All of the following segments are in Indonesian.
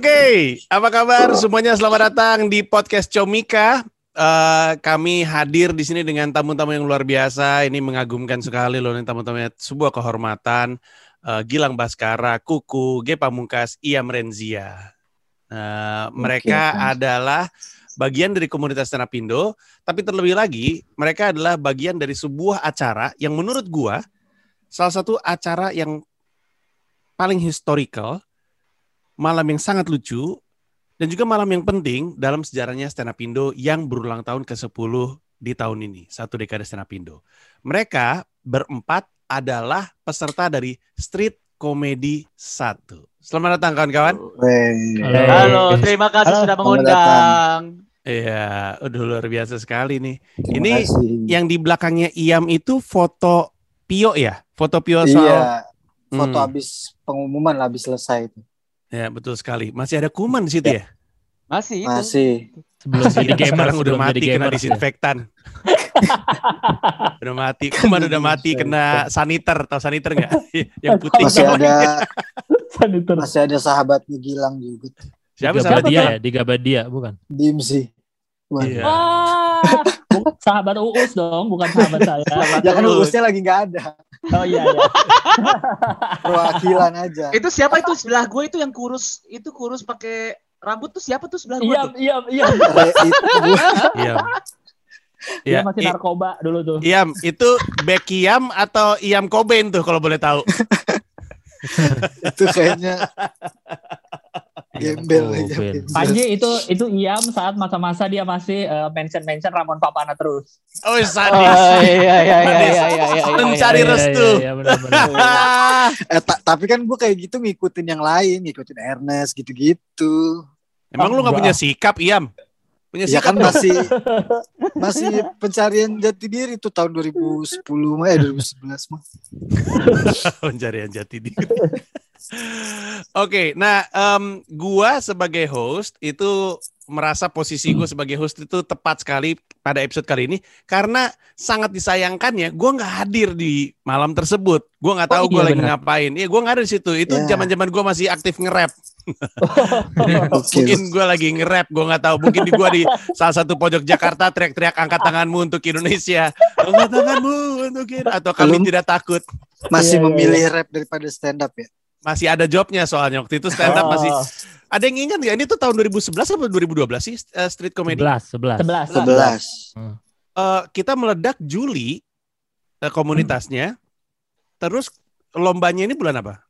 Oke, apa kabar semuanya? Selamat datang di podcast Comika. Uh, kami hadir di sini dengan tamu-tamu yang luar biasa. Ini mengagumkan sekali loh, ini tamu-tamunya sebuah kehormatan. Uh, Gilang Baskara, Kuku, G Pamungkas, Iam Renzia. Uh, mereka okay, adalah bagian dari komunitas Stand Indo, tapi terlebih lagi mereka adalah bagian dari sebuah acara yang menurut gua salah satu acara yang paling historical malam yang sangat lucu, dan juga malam yang penting dalam sejarahnya stand up Indo yang berulang tahun ke-10 di tahun ini, satu dekade stand up Indo. Mereka berempat adalah peserta dari Street Comedy 1. Selamat datang kawan-kawan. Halo. Halo, terima kasih Halo. sudah mengundang. Iya, udah luar biasa sekali nih. Terima ini kasih. yang di belakangnya Iam itu foto Pio ya? Foto Pio soal Iya, foto hmm. habis pengumuman lah habis selesai itu. Ya betul sekali. Masih ada kuman di situ ya? ya? Masih. Itu. Masih. Sebelum jadi gamer sekarang udah mati kena disinfektan. udah mati. Kuman udah mati kena saniter. Tahu saniter nggak? Yang putih. Masih ada. saniter. Masih ada sahabatnya Gilang juga. Siapa sahabat dia ya? Di dia bukan? Dimsi. Iya. Bukan sahabat Uus dong, bukan sahabat saya. ya kan Uusnya lagi nggak ada. Oh iya iya. Perwakilan aja. Itu siapa itu sebelah gue itu yang kurus itu kurus pakai rambut tuh siapa tuh sebelah gue? Iya iya iya. Iya. Iya masih narkoba dulu tuh. Iam itu Becky Yam atau Iam Cobain tuh kalau boleh tahu. itu kayaknya Gembel aja. Panji itu itu Iam saat masa-masa dia masih uh, mention-mention Ramon Papana terus. Oh, sadis. Oh, iya iya iya iya iya iya. Mencari restu. Iya, benar benar. eh, ta tapi kan gue kayak gitu ngikutin yang lain, ngikutin Ernest gitu-gitu. Emang lu gak punya sikap, Iam? Punya ya kan masih masih pencarian jati diri tuh tahun 2010 mah ya 2011 mah. pencarian jati diri. Oke, okay, nah um, gua sebagai host itu merasa posisi gue sebagai host itu tepat sekali pada episode kali ini karena sangat disayangkan ya gue nggak hadir di malam tersebut. Gue nggak tahu oh, iya, gue lagi ngapain. Ya gue nggak ada di situ. Itu ya. zaman yeah. gue masih aktif nge-rap. Mungkin gue lagi nge-rap gue nggak tahu. Mungkin di gue di salah satu pojok Jakarta teriak-teriak angkat tanganmu untuk Indonesia. Angkat tanganmu untuk atau kami Belum. tidak takut. Masih yeah, iya, memilih yeah. rap daripada stand up ya masih ada jobnya soalnya waktu itu stand up oh. masih ada yang ingat nggak ini tuh tahun 2011 atau 2012 sih uh, street comedy 11 11 11 11 hmm. uh, kita meledak Juli uh, komunitasnya hmm. terus lombanya ini bulan apa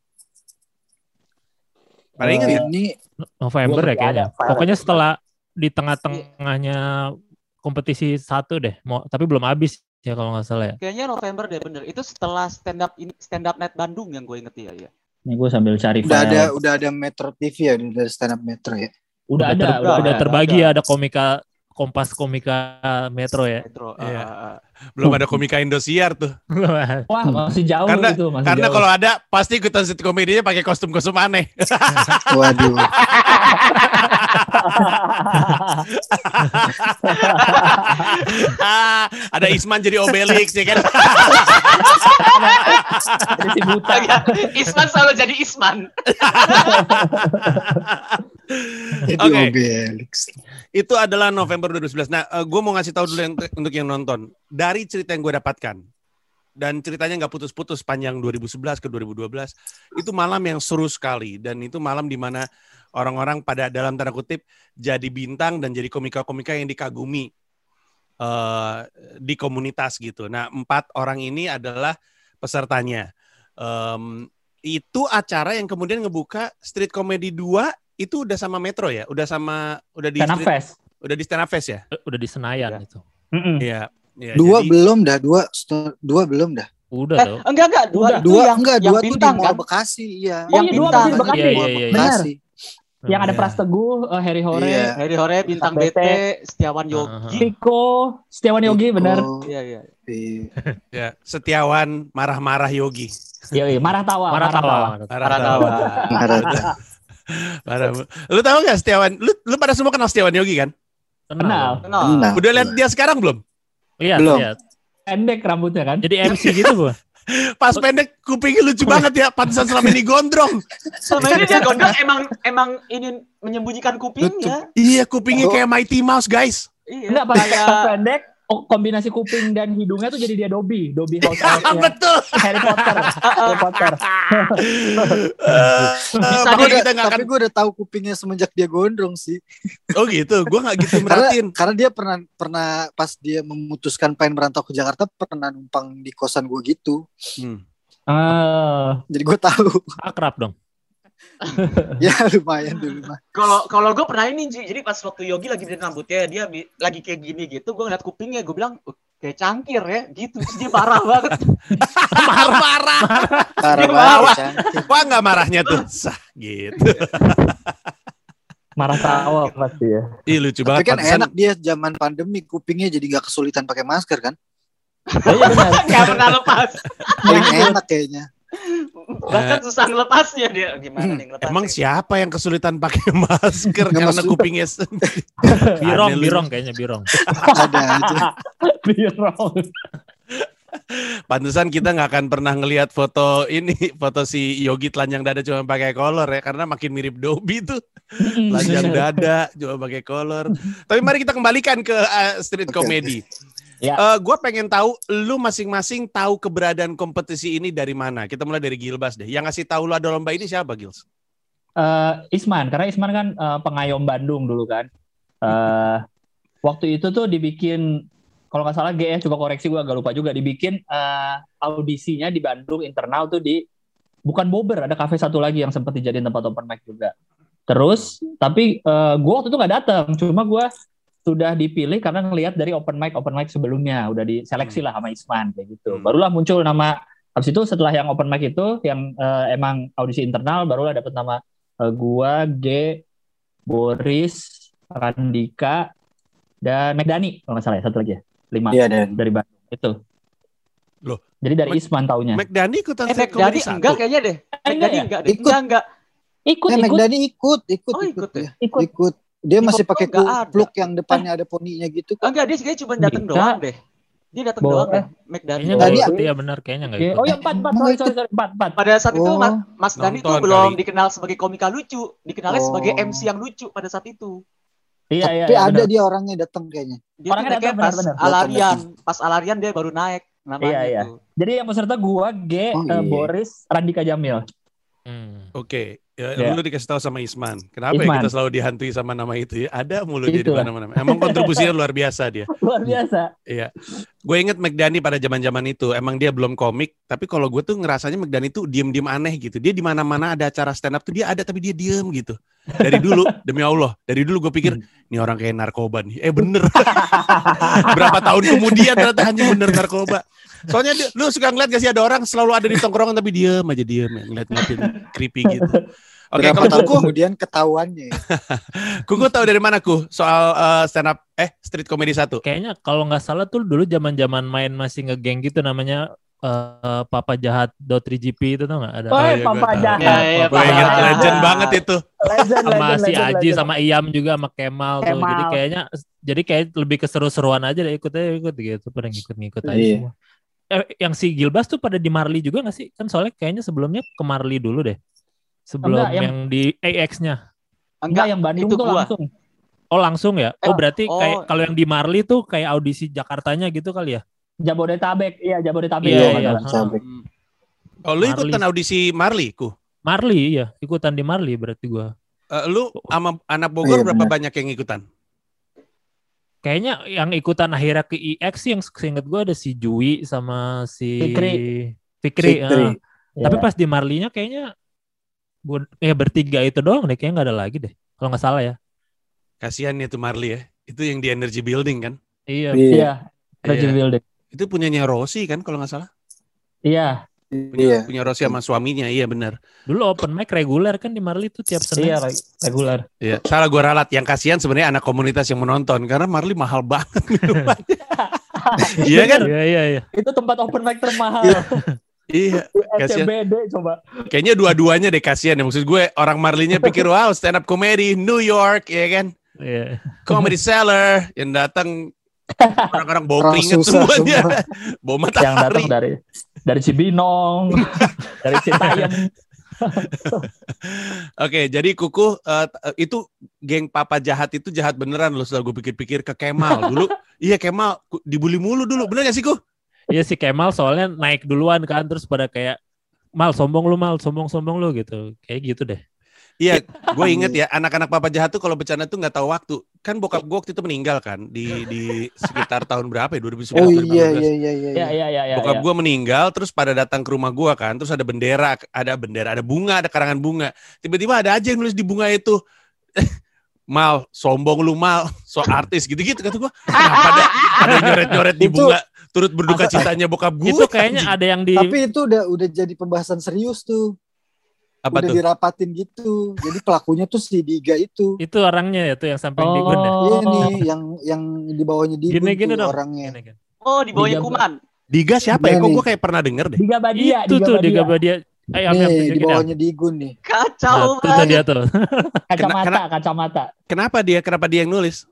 Pada ingat ya? Ini November ya kayaknya. Pokoknya setelah di tengah-tengahnya kompetisi satu deh. Mau tapi belum habis ya kalau nggak salah ya. Kayaknya November deh bener. Itu setelah stand up ini stand up net Bandung yang gue inget ya ya. Ini gue sambil cari udah file. ada udah ada Metro TV ya dari stand up Metro ya. Udah, udah ada, ter, udah, udah terbagi ada. ya ada komika Kompas Komika Metro ya. Metro. Uh, iya. Belum ada Komika Indosiar tuh. Wah, masih jauh karena, itu. Masih karena kalau ada pasti ikutan sit komedinya pakai kostum-kostum aneh. Waduh. ah, ada Isman jadi Obelix ya kan. si buta. Isman selalu jadi Isman. Oke. Okay. Itu adalah November 2011. Nah, uh, gue mau ngasih tahu dulu yang, untuk yang nonton. Dari cerita yang gue dapatkan, dan ceritanya nggak putus-putus panjang 2011 ke 2012, itu malam yang seru sekali. Dan itu malam di mana orang-orang pada dalam tanda kutip jadi bintang dan jadi komika-komika yang dikagumi uh, di komunitas gitu. Nah, empat orang ini adalah pesertanya. Um, itu acara yang kemudian ngebuka Street Comedy 2 itu udah sama Metro ya? Udah sama udah di Stand Fest. Udah di Stand Up Fest ya? Udah di Senayan ya. itu. Iya. Ya, dua jadi... belum dah, dua dua belum dah. Udah eh, Enggak enggak, dua udah. dua yang, enggak, yang dua bintang, tuh di Mall kan? Bekasi, iya. Oh, yang iya, bintang. Dua Bekasi. Iya, iya, iya. Bekasi. Yang ada iya. Pras Teguh, uh, Harry Hore, yeah. Harry Hore, Bintang BT, Setiawan Yogi. Piko, Setiawan Yogi, benar. Iya, iya. Ya, Setiawan marah-marah Yogi. Iya, marah tawa, marah tawa. Marah tawa. Marah tawa. Lu tahu gak Setiawan? Lu, lu pada semua kenal Setiawan Yogi kan? Kenal. Kenal. Udah lihat dia sekarang belum? Lihat, belum. lihat. Pendek rambutnya kan? Jadi MC gitu gua. Pas pendek kupingnya lucu banget ya. Pantesan selama ini gondrong. Selama ini dia gondrong emang emang ini menyembunyikan kupingnya. Iya, kupingnya kayak Mighty Mouse, guys. Iya. Enggak pas pendek oh, kombinasi kuping dan hidungnya tuh jadi dia Dobby, Dobby House Elf-nya. Betul. Harry Potter, Harry Potter. Eh, Bisa makanya Gua udah- kita nggak akan. tapi gue udah tahu kupingnya semenjak dia gondrong sih. Oh gitu. Gue nggak gitu Karena, merhatiin. karena dia pernah pernah pas dia memutuskan pengen merantau ke Jakarta pernah numpang di kosan gue gitu. Hmm. Ah, Jadi gue tahu. Akrab dong. ya lumayan dulu mah. kalau kalau gue pernah ini Ji. jadi pas waktu Yogi lagi di rambutnya dia bi- lagi kayak gini gitu gue ngeliat kupingnya gue bilang "Uh, kayak cangkir ya gitu Terus dia marah banget Marah-marah. Parah Dia banget. marah. Wah nggak marahnya tuh. Sah gitu. marah tawa pasti ya. Ih lucu Tapi banget. kan Pantesan- enak dia zaman pandemi kupingnya jadi gak kesulitan pakai masker kan. Oh, iya benar. nggak pernah lepas Paling enak kayaknya. bahkan susah ngelepasnya dia gimana nih ngelepasnya Emang siapa yang kesulitan pakai masker Nggak karena maksud- kupingnya sendiri? Birong, birong kayaknya birong. Ada aja. Birong. Pantesan kita nggak akan pernah ngelihat foto ini, foto si Yogi telanjang dada cuma pakai kolor ya, karena makin mirip Dobby tuh. Telanjang dada cuma pakai kolor. Tapi mari kita kembalikan ke uh, street Oke, comedy. Ya. Eh, gua pengen tahu lu masing-masing tahu keberadaan kompetisi ini dari mana? Kita mulai dari Gilbas deh. Yang ngasih tahu lu ada lomba ini siapa, Gils? Eh, Isman, karena Isman kan eh, pengayom Bandung dulu kan. Eh, waktu itu tuh dibikin, kalau nggak salah GE coba koreksi gue agak lupa juga, dibikin eh, audisinya di Bandung internal tuh di bukan Bober, ada kafe satu lagi yang sempat dijadiin tempat open mic juga. Terus, tapi eh, gue waktu itu nggak datang, cuma gue sudah dipilih karena ngelihat dari open mic open mic sebelumnya, udah diseleksi lah sama Isman kayak gitu. Hmm. Barulah muncul nama. Habis itu setelah yang open mic itu, yang eh, emang audisi internal, barulah dapet nama Eh, gua, G, Boris, Randika, dan Megdani kalau nggak salah ya satu lagi ya lima Iya dan dari Bandung itu. Loh, Jadi dari Meg- Isman taunya. McDani ikutan eh Megdani enggak kayaknya deh Eh, enggak Megdani ya? enggak deh Ikut. enggak enggak Ikut Eh, ikut Megdani ikut, ikut, Oh, ikut, ikut ya? ya. ikut. Ikut. Dia Di masih pakai kupluk yang depannya ada poninya gitu. Ah, enggak dia kayaknya cuma datang doang deh dia datang doang deh Megdani Kayaknya Tadi nggak ya? iya benar kayaknya nggak Oke. ikut. Oh ya empat empat sorry ikut? sorry sorry empat empat. pada saat itu Oh. Mas, Mas Dani tuh Nonton belum kali. dikenal sebagai komika lucu dikenalnya Oh. sebagai MC yang lucu pada saat itu Iya iya. Tapi iya, ada benar. dia orangnya datang kayaknya. dia Orangnya datang, pas. Alarian pas Alarian dia baru naik namanya Iya, iya. tuh. Jadi yang peserta gua G, Oh, eh, iya. Boris, Randika Jamil. Hmm. Oke, ya, Ya. lu dikasih tahu sama Isman. Kenapa ya Isman. kita selalu dihantui sama nama itu ya? Ada mulu dia di Itulah. mana-mana. Emang kontribusinya luar biasa dia. Luar biasa. Iya. Gue inget McDani pada zaman-zaman itu. Emang dia belum komik, tapi kalau gue tuh ngerasanya McDani tuh diem-diem aneh gitu. Dia di mana-mana ada acara stand up tuh dia ada tapi dia diem gitu. Dari dulu, demi Allah, dari dulu gue pikir ini orang kayak narkoba nih. Eh bener. Berapa tahun kemudian ternyata hanya bener narkoba. Soalnya dia- lu suka ngeliat gak sih ada orang selalu ada di tongkrongan tapi diem aja diem ya, ngeliat-ngeliatin creepy gitu. Oke, Berapa kalau Kuku, kemudian ketahuannya. ya. Kuku tahu dari mana ku soal eh, stand up eh street comedy satu? Kayaknya kalau nggak salah tuh dulu zaman-zaman main masih ngegeng gitu namanya eh, Papa Jahat dot 3GP itu tau nggak ada Oh, iya, Papa. Jahat. Iya, iya, Gue Papa inget Jahat. legend banget itu. Legend, sama legend, si legend, Aji legend. sama Iyam juga sama Kemal, tuh. Kemal. Jadi kayaknya jadi kayak lebih keseru-seruan aja deh ikut aja ikut gitu, pada ngikut-ngikut aja semua. Eh, yang si Gilbas tuh pada di Marley juga gak sih? Kan soalnya kayaknya sebelumnya ke Marley dulu deh. Sebelum Enggak, yang- yang... di AX-nya. Enggak, yang Bandung itu tuh gua. langsung. Oh langsung ya? Oh Eh, berarti oh. kayak kalau yang di Marley tuh kayak audisi Jakartanya gitu kali ya? Jabodetabek, iya Jabodetabek. Iya, iya. Hmm. Oh, lu Marley. ikutan audisi Marley, ku? Marley iya, ikutan di Marley berarti gua. Eh, lu sama anak Bogor Iya, berapa banyak yang ikutan? Kayaknya yang ikutan akhirnya ke sih yang seinget gua ada si Jui sama si Fikri. Fikri. Fikri. eh. Iya. Tapi pas di Marley-nya kayaknya gua ya bertiga itu doang deh, kayaknya nggak ada lagi deh. Kalau nggak salah ya. Kasihan ya tuh Marley ya. Itu yang di Energy Building kan? Iya. Iya. Iya. Energy Iya. Building. Itu punyanya Rossi kan kalau nggak salah? Iya. Punya, Iya. punya Rossi sama suaminya, iya benar. Dulu open mic reguler kan di Marley tuh tiap Senin. Iya, reg- reguler. Iya, salah gua ralat. Yang kasihan sebenarnya anak komunitas yang menonton karena Marley mahal banget minumannya. Iya kan? Iya iya iya. Itu tempat open mic termahal. Iya, kasihan. SCBD coba. Kayaknya dua-duanya deh kasihan ya. Maksud gue orang Marley-nya pikir wow stand up comedy New York ya kan. Iya. Comedy seller yang datang orang-orang bawa Orang keringet semuanya. semua. Bawa Yang datang matahari. dari dari Cibinong, dari Citayam. Oke, jadi kuku eh, itu geng papa jahat itu jahat beneran loh setelah gue pikir-pikir ke Kemal dulu. iya Kemal dibully mulu dulu, bener gak sih ku? Iya si Kemal soalnya naik duluan kan terus pada kayak mal sombong lu mal sombong sombong lu gitu kayak gitu deh. Iya, gue inget ya anak-anak papa jahat tuh kalau bercanda tuh nggak tahu waktu. Kan bokap gue waktu itu meninggal kan di di sekitar tahun berapa ya? 2019. Oh 2018. iya iya iya iya. Iya iya iya. iya, Bokap iya. gue meninggal, terus pada datang ke rumah gue kan, terus ada bendera, ada bendera, ada bunga, ada karangan bunga. Tiba-tiba ada aja yang nulis di bunga itu, mal, sombong lu mal, so artis gitu-gitu. Kata gue, kenapa ada, ada nyoret-nyoret di Itu- bunga, turut berduka citanya bokap gue. Itu kayaknya ada yang di Tapi itu udah udah jadi pembahasan serius tuh. Apa udah tuh? dirapatin gitu. Jadi pelakunya tuh si Diga itu. itu orangnya ya tuh yang samping di ya. Oh. Iya nih yang yang di bawahnya tuh dong. orangnya. Gini, gini. Oh, di bawahnya Diga- kuman. Diga siapa ya? Iya Kok gue kayak pernah denger deh. Diga Badia, Itu tuh di Badia. Gabadia. Ayo Am, Am, Nih di tunjukin, Am. bawahnya Digun nih. Nah, Kacau tuh tuh banget. dia tuh. Kacamata, kacamata. Kenapa dia? Kenapa dia yang nulis?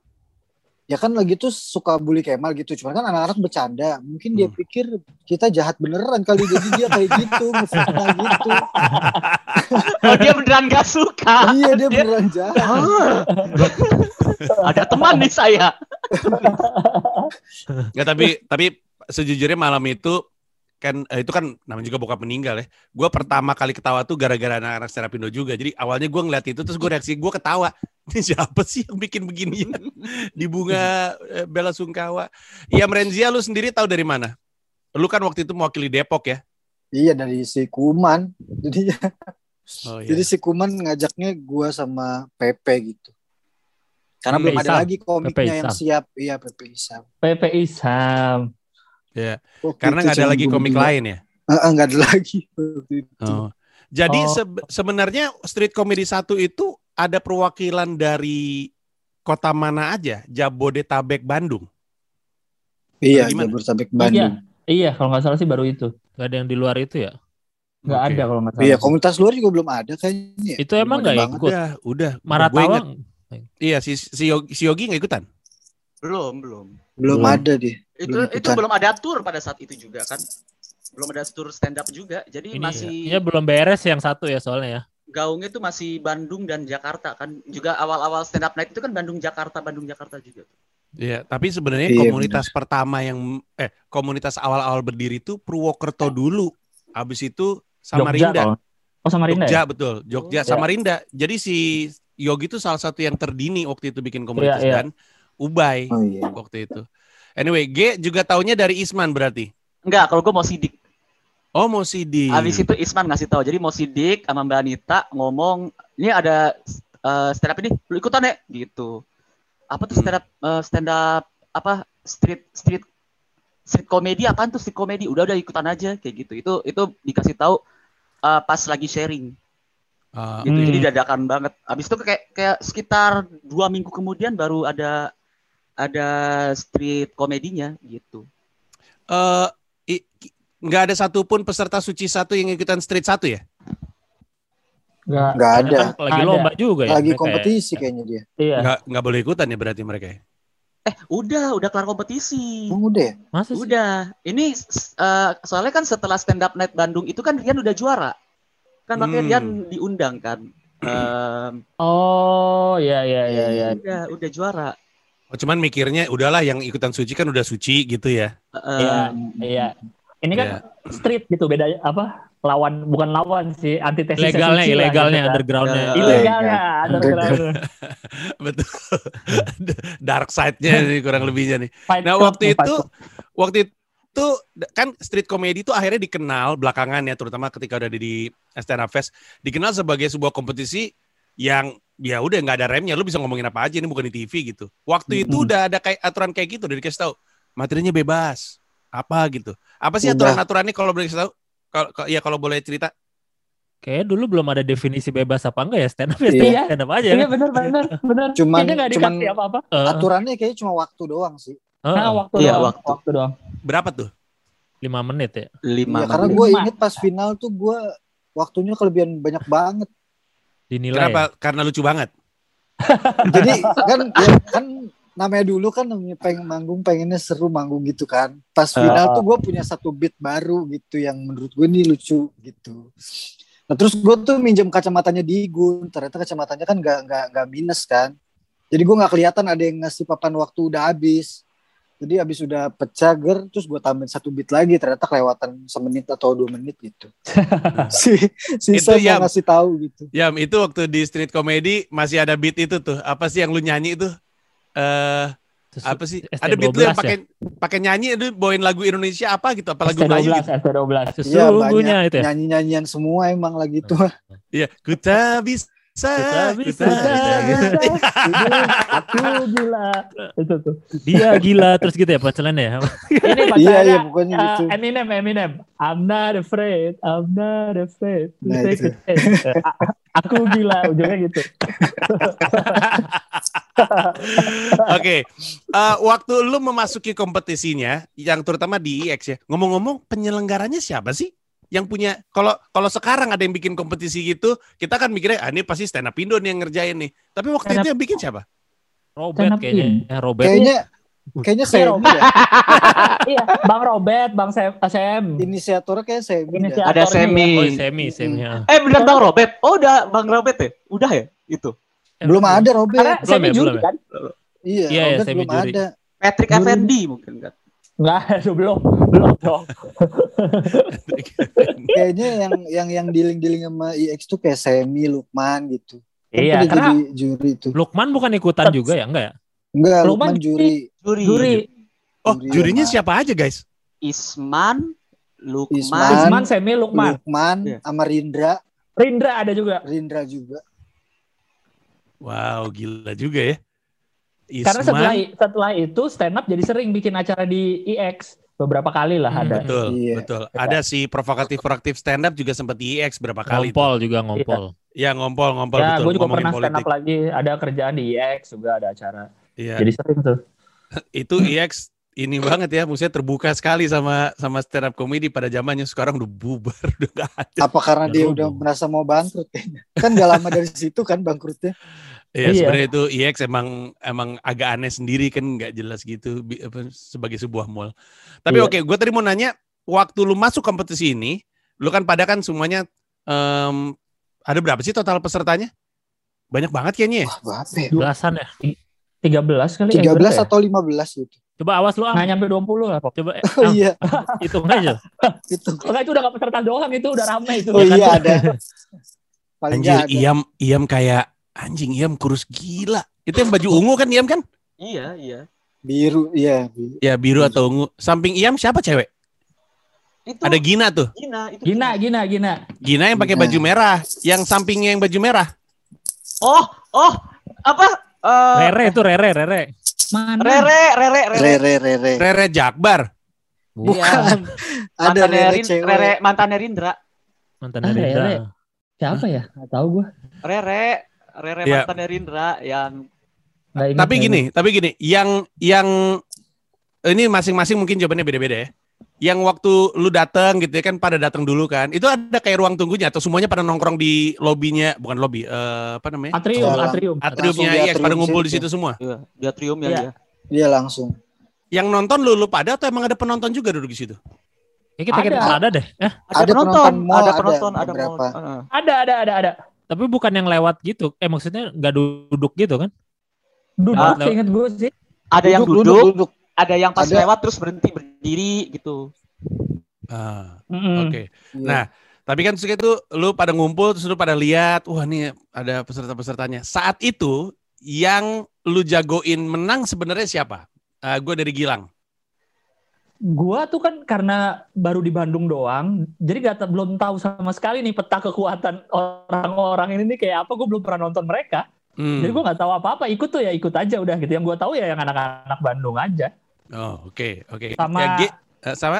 Ya kan lagi tuh suka bully Kemal gitu. Cuman kan anak-anak bercanda. Mungkin dia Hmm. pikir kita jahat beneran kali jadi dia kayak gitu, ngefitnah gitu. Oh, dia beneran gak suka. iya dia Dia- beneran jahat. Ah. Ada teman nih saya. Nggak, tapi tapi sejujurnya malam itu kan eh, itu kan namanya juga bokap meninggal ya. Gue pertama kali ketawa tuh gara-gara anak-anak Serapindo juga. Jadi awalnya gue ngeliat itu terus gue reaksi gue ketawa. Ini siapa sih yang bikin beginian di bunga eh, Bella Sungkawa? Iya Mrenzia lu sendiri tahu dari mana? Lu kan waktu itu mewakili Depok ya. Iya dari si Kuman. Jadi Oh jadi si Kuman ngajaknya gua sama Pepe gitu. Karena Hmm, belum ada Isam. lagi komiknya Pepe yang Isam. siap. Iya Pepe Isam. PP Isham. Iya. Waktu Karena itu nggak ada lagi komik berdua. lain ya. Nggak ada lagi. Oh. Jadi Oh. sebe- sebenarnya Street Comedy 1 itu ada perwakilan dari kota mana aja? Jabodetabek, Bandung. Iya, Gimana? Jabodetabek Bandung. Iya, kalau nggak salah sih baru itu. Gak ada yang di luar itu ya. Nggak Oke. ada kalau nggak salah. Iya, komunitas luar juga belum ada kayaknya. Itu Belum emang ada nggak ikut. Udah, udah. Maratawang Iya, si si Yogi, si Yogi nggak ikutan. Belum, belum. Belum Belum. ada deh. Itu Belum itu belum ada tour pada saat itu juga kan. Belum ada tour stand up juga. Jadi ini masih ya belum beres yang satu ya soalnya ya. gaungnya itu masih Bandung dan Jakarta kan. Juga awal-awal stand up night itu kan Bandung Jakarta, Bandung Jakarta juga. Iya, tapi sebenarnya Iya, komunitas pertama yang eh komunitas awal-awal berdiri itu Purwokerto dulu. Habis itu Jogja Samarinda. kalau- Oh Samarinda Jogja ya? betul, Jogja, Oh. Samarinda. Jadi si Yogi itu salah satu yang terdini waktu itu bikin komunitas Iya, iya. Ubay Oh iya. waktu itu. Anyway, G juga taunya dari Isman berarti. Enggak, kalau gue mau sidik. Oh, mau CD. Habis itu Isman ngasih tahu. Jadi mau sidik sama Mbak Anita ngomong, ini ada eh, stand up ini, lu ikutan ya? Gitu. Apa tuh Hmm. stand up eh, stand up apa street street street comedy apaan tuh street comedy? Udah udah ikutan aja kayak gitu. Itu itu dikasih tahu eh, pas lagi sharing Ah, gitu. Hmm. Jadi dadakan banget. Habis itu kayak kayak sekitar dua minggu kemudian baru ada ada street komedinya gitu. eh, ki- nggak ada satupun peserta suci satu yang ikutan street satu ya? Nggak. Nggak ada. Kan lagi Ada. lomba juga ya. Lagi ya. kompetisi kayaknya dia. Iya. Nggak nggak boleh ikutan ya berarti mereka ya? Eh, udah, udah kelar kompetisi. Emang udah ya? Masa sih? Udah. Ini eh, soalnya kan setelah stand up night Bandung itu kan Rian udah juara. Kan makanya Hmm. Rian diundang kan. Em, Oh iya iya iya iya. udah, udah juara. Oh, cuman mikirnya udahlah yang ikutan suci kan udah suci gitu ya. Iya, iya. Ini kan Iya. street gitu beda apa? Lawan bukan lawan sih antitesis Ilegalnya, suci ilegalnya, gitu kan. undergroundnya. Ya. Ilegalnya, Ilegal. underground. Betul. Dark side-nya nih kurang lebihnya nih. Fight Nah, Club waktu nih, itu waktu itu kan street comedy itu akhirnya dikenal belakangan ya terutama ketika udah di Stand Up Fest dikenal sebagai sebuah kompetisi yang ya udah nggak ada remnya lu bisa ngomongin apa aja ini bukan di TV gitu. Waktu itu Hmm. udah ada kayak aturan kayak gitu udah dikasih tahu materinya bebas apa gitu. Apa sih Udah. aturan-aturannya kalau boleh kasih tahu? Kalau ya kalau boleh cerita. Kayaknya dulu belum ada definisi bebas apa enggak ya stand up ya Iya. stand up aja. Iya benar benar benar. Cuman- cuman- dikasih apa-apa. Eh, Aturannya kayaknya cuma waktu doang sih. eh, Nah, waktu Iya, doang, waktu. waktu doang. Berapa tuh? lima menit ya. lima Ya, karena gue inget pas final tuh gue waktunya kelebihan banyak banget. Dinilai. Kenapa? Karena lucu banget. Jadi kan ya, kan namanya dulu kan pengen manggung pengennya seru manggung gitu kan pas final tuh gue punya satu beat baru gitu yang menurut gue nih lucu gitu nah terus gue tuh minjem kacamatanya di Igun ternyata kacamatanya kan nggak nggak nggak minus kan jadi gue nggak kelihatan ada yang ngasih papan waktu udah habis jadi habis udah pecah ger terus gue tambahin satu beat lagi ternyata kelewatan semenit atau dua menit gitu si sisa Itu, Yam. mau ngasih tahu gitu Yam, itu waktu di street comedy masih ada beat itu tuh. Apa sih yang lu nyanyi itu? Eh Terus apa sih? ST12 Ada beat lu yang ya? pakai pakai nyanyi itu bawain lagu Indonesia apa gitu? Apa lagu Melayu ST12, gitu? ST12. Iya Sesungguhnya itu ya. nyanyi-nyanyian semua emang lagi tuh Iya, ku tak bisa. Ku tak ku bisa. tak bisa. Aku gila. Itu tuh. Dia gila terus gitu ya punchline ya. Ini iya pacarnya iya pokoknya uh, gitu Eminem, Eminem. I'm not afraid, I'm not afraid. to Nah, take itu. a chance. A- Aku gila, ujungnya gitu. Oke, Eh, waktu lu memasuki kompetisinya, yang terutama di IX ya, ngomong-ngomong penyelenggaranya siapa sih? Yang punya, kalau kalau sekarang ada yang bikin kompetisi gitu, kita kan mikirnya, ah, ini pasti stand up Indo nih yang ngerjain nih. Tapi waktu Stand itu yang bikin siapa? Robert kayaknya. Ya, Robert. kayaknya kayaknya saya Robert. iya, Bang Robert, Bang Sam. Sam. inisiatornya kayak saya Inisiator. Ada semi. Oh, semi, semi. ya. Eh bener Bang Robert. Oh udah Bang Robert ya? Udah ya? Itu. Eh, belum ada Robert Karena Belum semi ya, juri ya? kan? iya Iya, iya, Robert semi belum juri. ada Patrick. Effendi mungkin kan. Enggak, aduh, belum. Belum dong. kayaknya yang yang yang dealing-dealing sama IX tuh kayak Semi Lukman gitu Kan Iya, karena jadi juri tuh Lukman bukan ikutan juga ya, enggak ya? enggak Lukman Lukman juri Juri. juri Oh, Juri jurinya sama- siapa aja guys? Isman, Lukman, Isman. Isman, Semi, Lukman. Lukman Iya. sama Rindra Rindra ada juga. Rindra juga Wow, gila juga ya. Karena setelah Isman, setelah itu stand up jadi sering bikin acara di IX beberapa kali lah Hmm, ada. betul, Iya. betul. Ada si provokatif proaktif stand up juga sempat di IX berapa kali. tuh. Ngompol juga ngompol. Ya ngompol, ngompol ya, betul. gue juga ngomongin pernah stand up politik. lagi. Ada kerjaan di IX juga ada acara. Iya. Jadi sering tuh. itu IX ini banget ya, maksudnya terbuka sekali sama sama stand up comedy pada zamannya sekarang udah bubar udah gak ada. apa karena dia udah merasa mau bangkrut kayaknya kan gak lama dari situ kan bangkrutnya Iya, Iya. sebenarnya itu IX emang emang agak aneh sendiri kan nggak jelas gitu sebagai sebuah mall. Tapi Iya. oke, gue tadi mau nanya, waktu lu masuk kompetisi ini, lu kan pada kan semuanya em, ada berapa sih total pesertanya? Banyak banget kayaknya ya. wah berapa ya Belasan ya. 13 kali. eh, 13 berapa ya? atau 15 gitu Coba awas lu ah. Nggak nyampe 20 lah. Pok. Coba eh, oh ah, iya hitung aja. itu Enggak itu udah gak peserta doang itu udah rame itu. oh Ya kan? iya ada paling Anjir, ada Iam Iam kayak anjing Iam kurus gila. Itu yang baju ungu kan Iam kan? Iya, iya. biru iya bi- Ya biru atau ungu. Samping Iam siapa cewek? Itu Ada Gina tuh. Gina, itu Gina, Gina, Gina. Gina yang pakai baju merah. Yang sampingnya yang baju merah. Oh, oh, apa? Eh, Rere itu Rere, Rere. Mana? Rere, Rere, Rere. Rere Rere Rere Jakbar. bukan ada Mantannya Rere cewek Rere, mantannya Rindra. Mantan Ah, dari Rere. Siapa ya? Gak tahu gue. Rere, Rere Iya. mantannya Rindra yang ingat, Tapi gini, tapi gini, yang yang ini masing-masing mungkin jawabannya beda-beda ya. Yang waktu lu datang gitu ya kan pada datang dulu kan. Itu ada kayak ruang tunggunya atau semuanya pada nongkrong di lobinya, bukan lobby, eh, apa namanya? Atrium, Dalam. atrium. Atriumnya di IX pada atrium ngumpul di situ. semua. iya, di atrium ya, Iya. ya. dia langsung Yang nonton lu lu pada atau emang ada penonton juga duduk di situ? Ya kita kira Ada. ada deh. Eh, Ada, Ada penonton, penonton mall, ada ada penonton, ada beberapa. mall. Heeh. Ada, ada, ada, ada. Tapi bukan yang lewat gitu. Eh maksudnya nggak duduk gitu kan? Duduk, Ah, inget gue sih. Ada yang duduk duduk, duduk ada yang pas Ada. lewat terus berhenti berdiri gitu. Ah, Mm-mm. oke. Iya. Nah, tapi kan terus itu lu pada ngumpul terus lu pada lihat, wah nih ada peserta-pesertanya. Saat itu yang lu jagoin menang sebenarnya siapa? gue dari Gilang. Gua tuh kan karena baru di Bandung doang, jadi gak belum tahu sama sekali nih peta kekuatan orang-orang ini nih kayak apa. Gue belum pernah nonton mereka, Hmm. jadi gue nggak tahu apa-apa. Ikut tuh ya ikut aja udah gitu. Yang gue tahu ya yang anak-anak Bandung aja. Oh, oke, oke. Sama- Ya, G, eh, sama?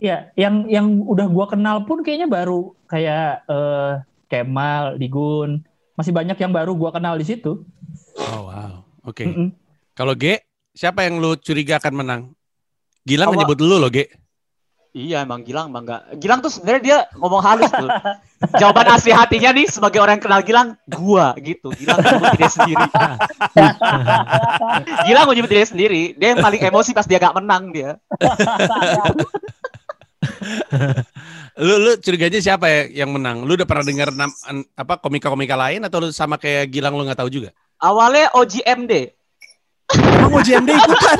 Ya, yang yang udah gua kenal pun kayaknya baru kayak eh, Kemal, Digun, masih banyak yang baru gua kenal di situ. Oh, wow. Oke. Mm-mm. Kalau G, siapa yang lu curiga akan menang? Gilang Apa? menyebut lu loh, G. Iya emang Gilang emang enggak. Gilang tuh sebenarnya dia ngomong halus tuh. Jawaban asli hatinya nih sebagai orang yang kenal Gilang, gua gitu. Gilang nyebut diri sendiri. Gilang mau nyebut diri sendiri. Dia yang paling emosi pas dia gak menang dia. Lu lu curiganya siapa ya yang menang? Lu udah pernah dengar apa komika-komika lain atau lu sama kayak Gilang lu nggak tahu juga? Awalnya OGMD. Emang OJMD ikutan?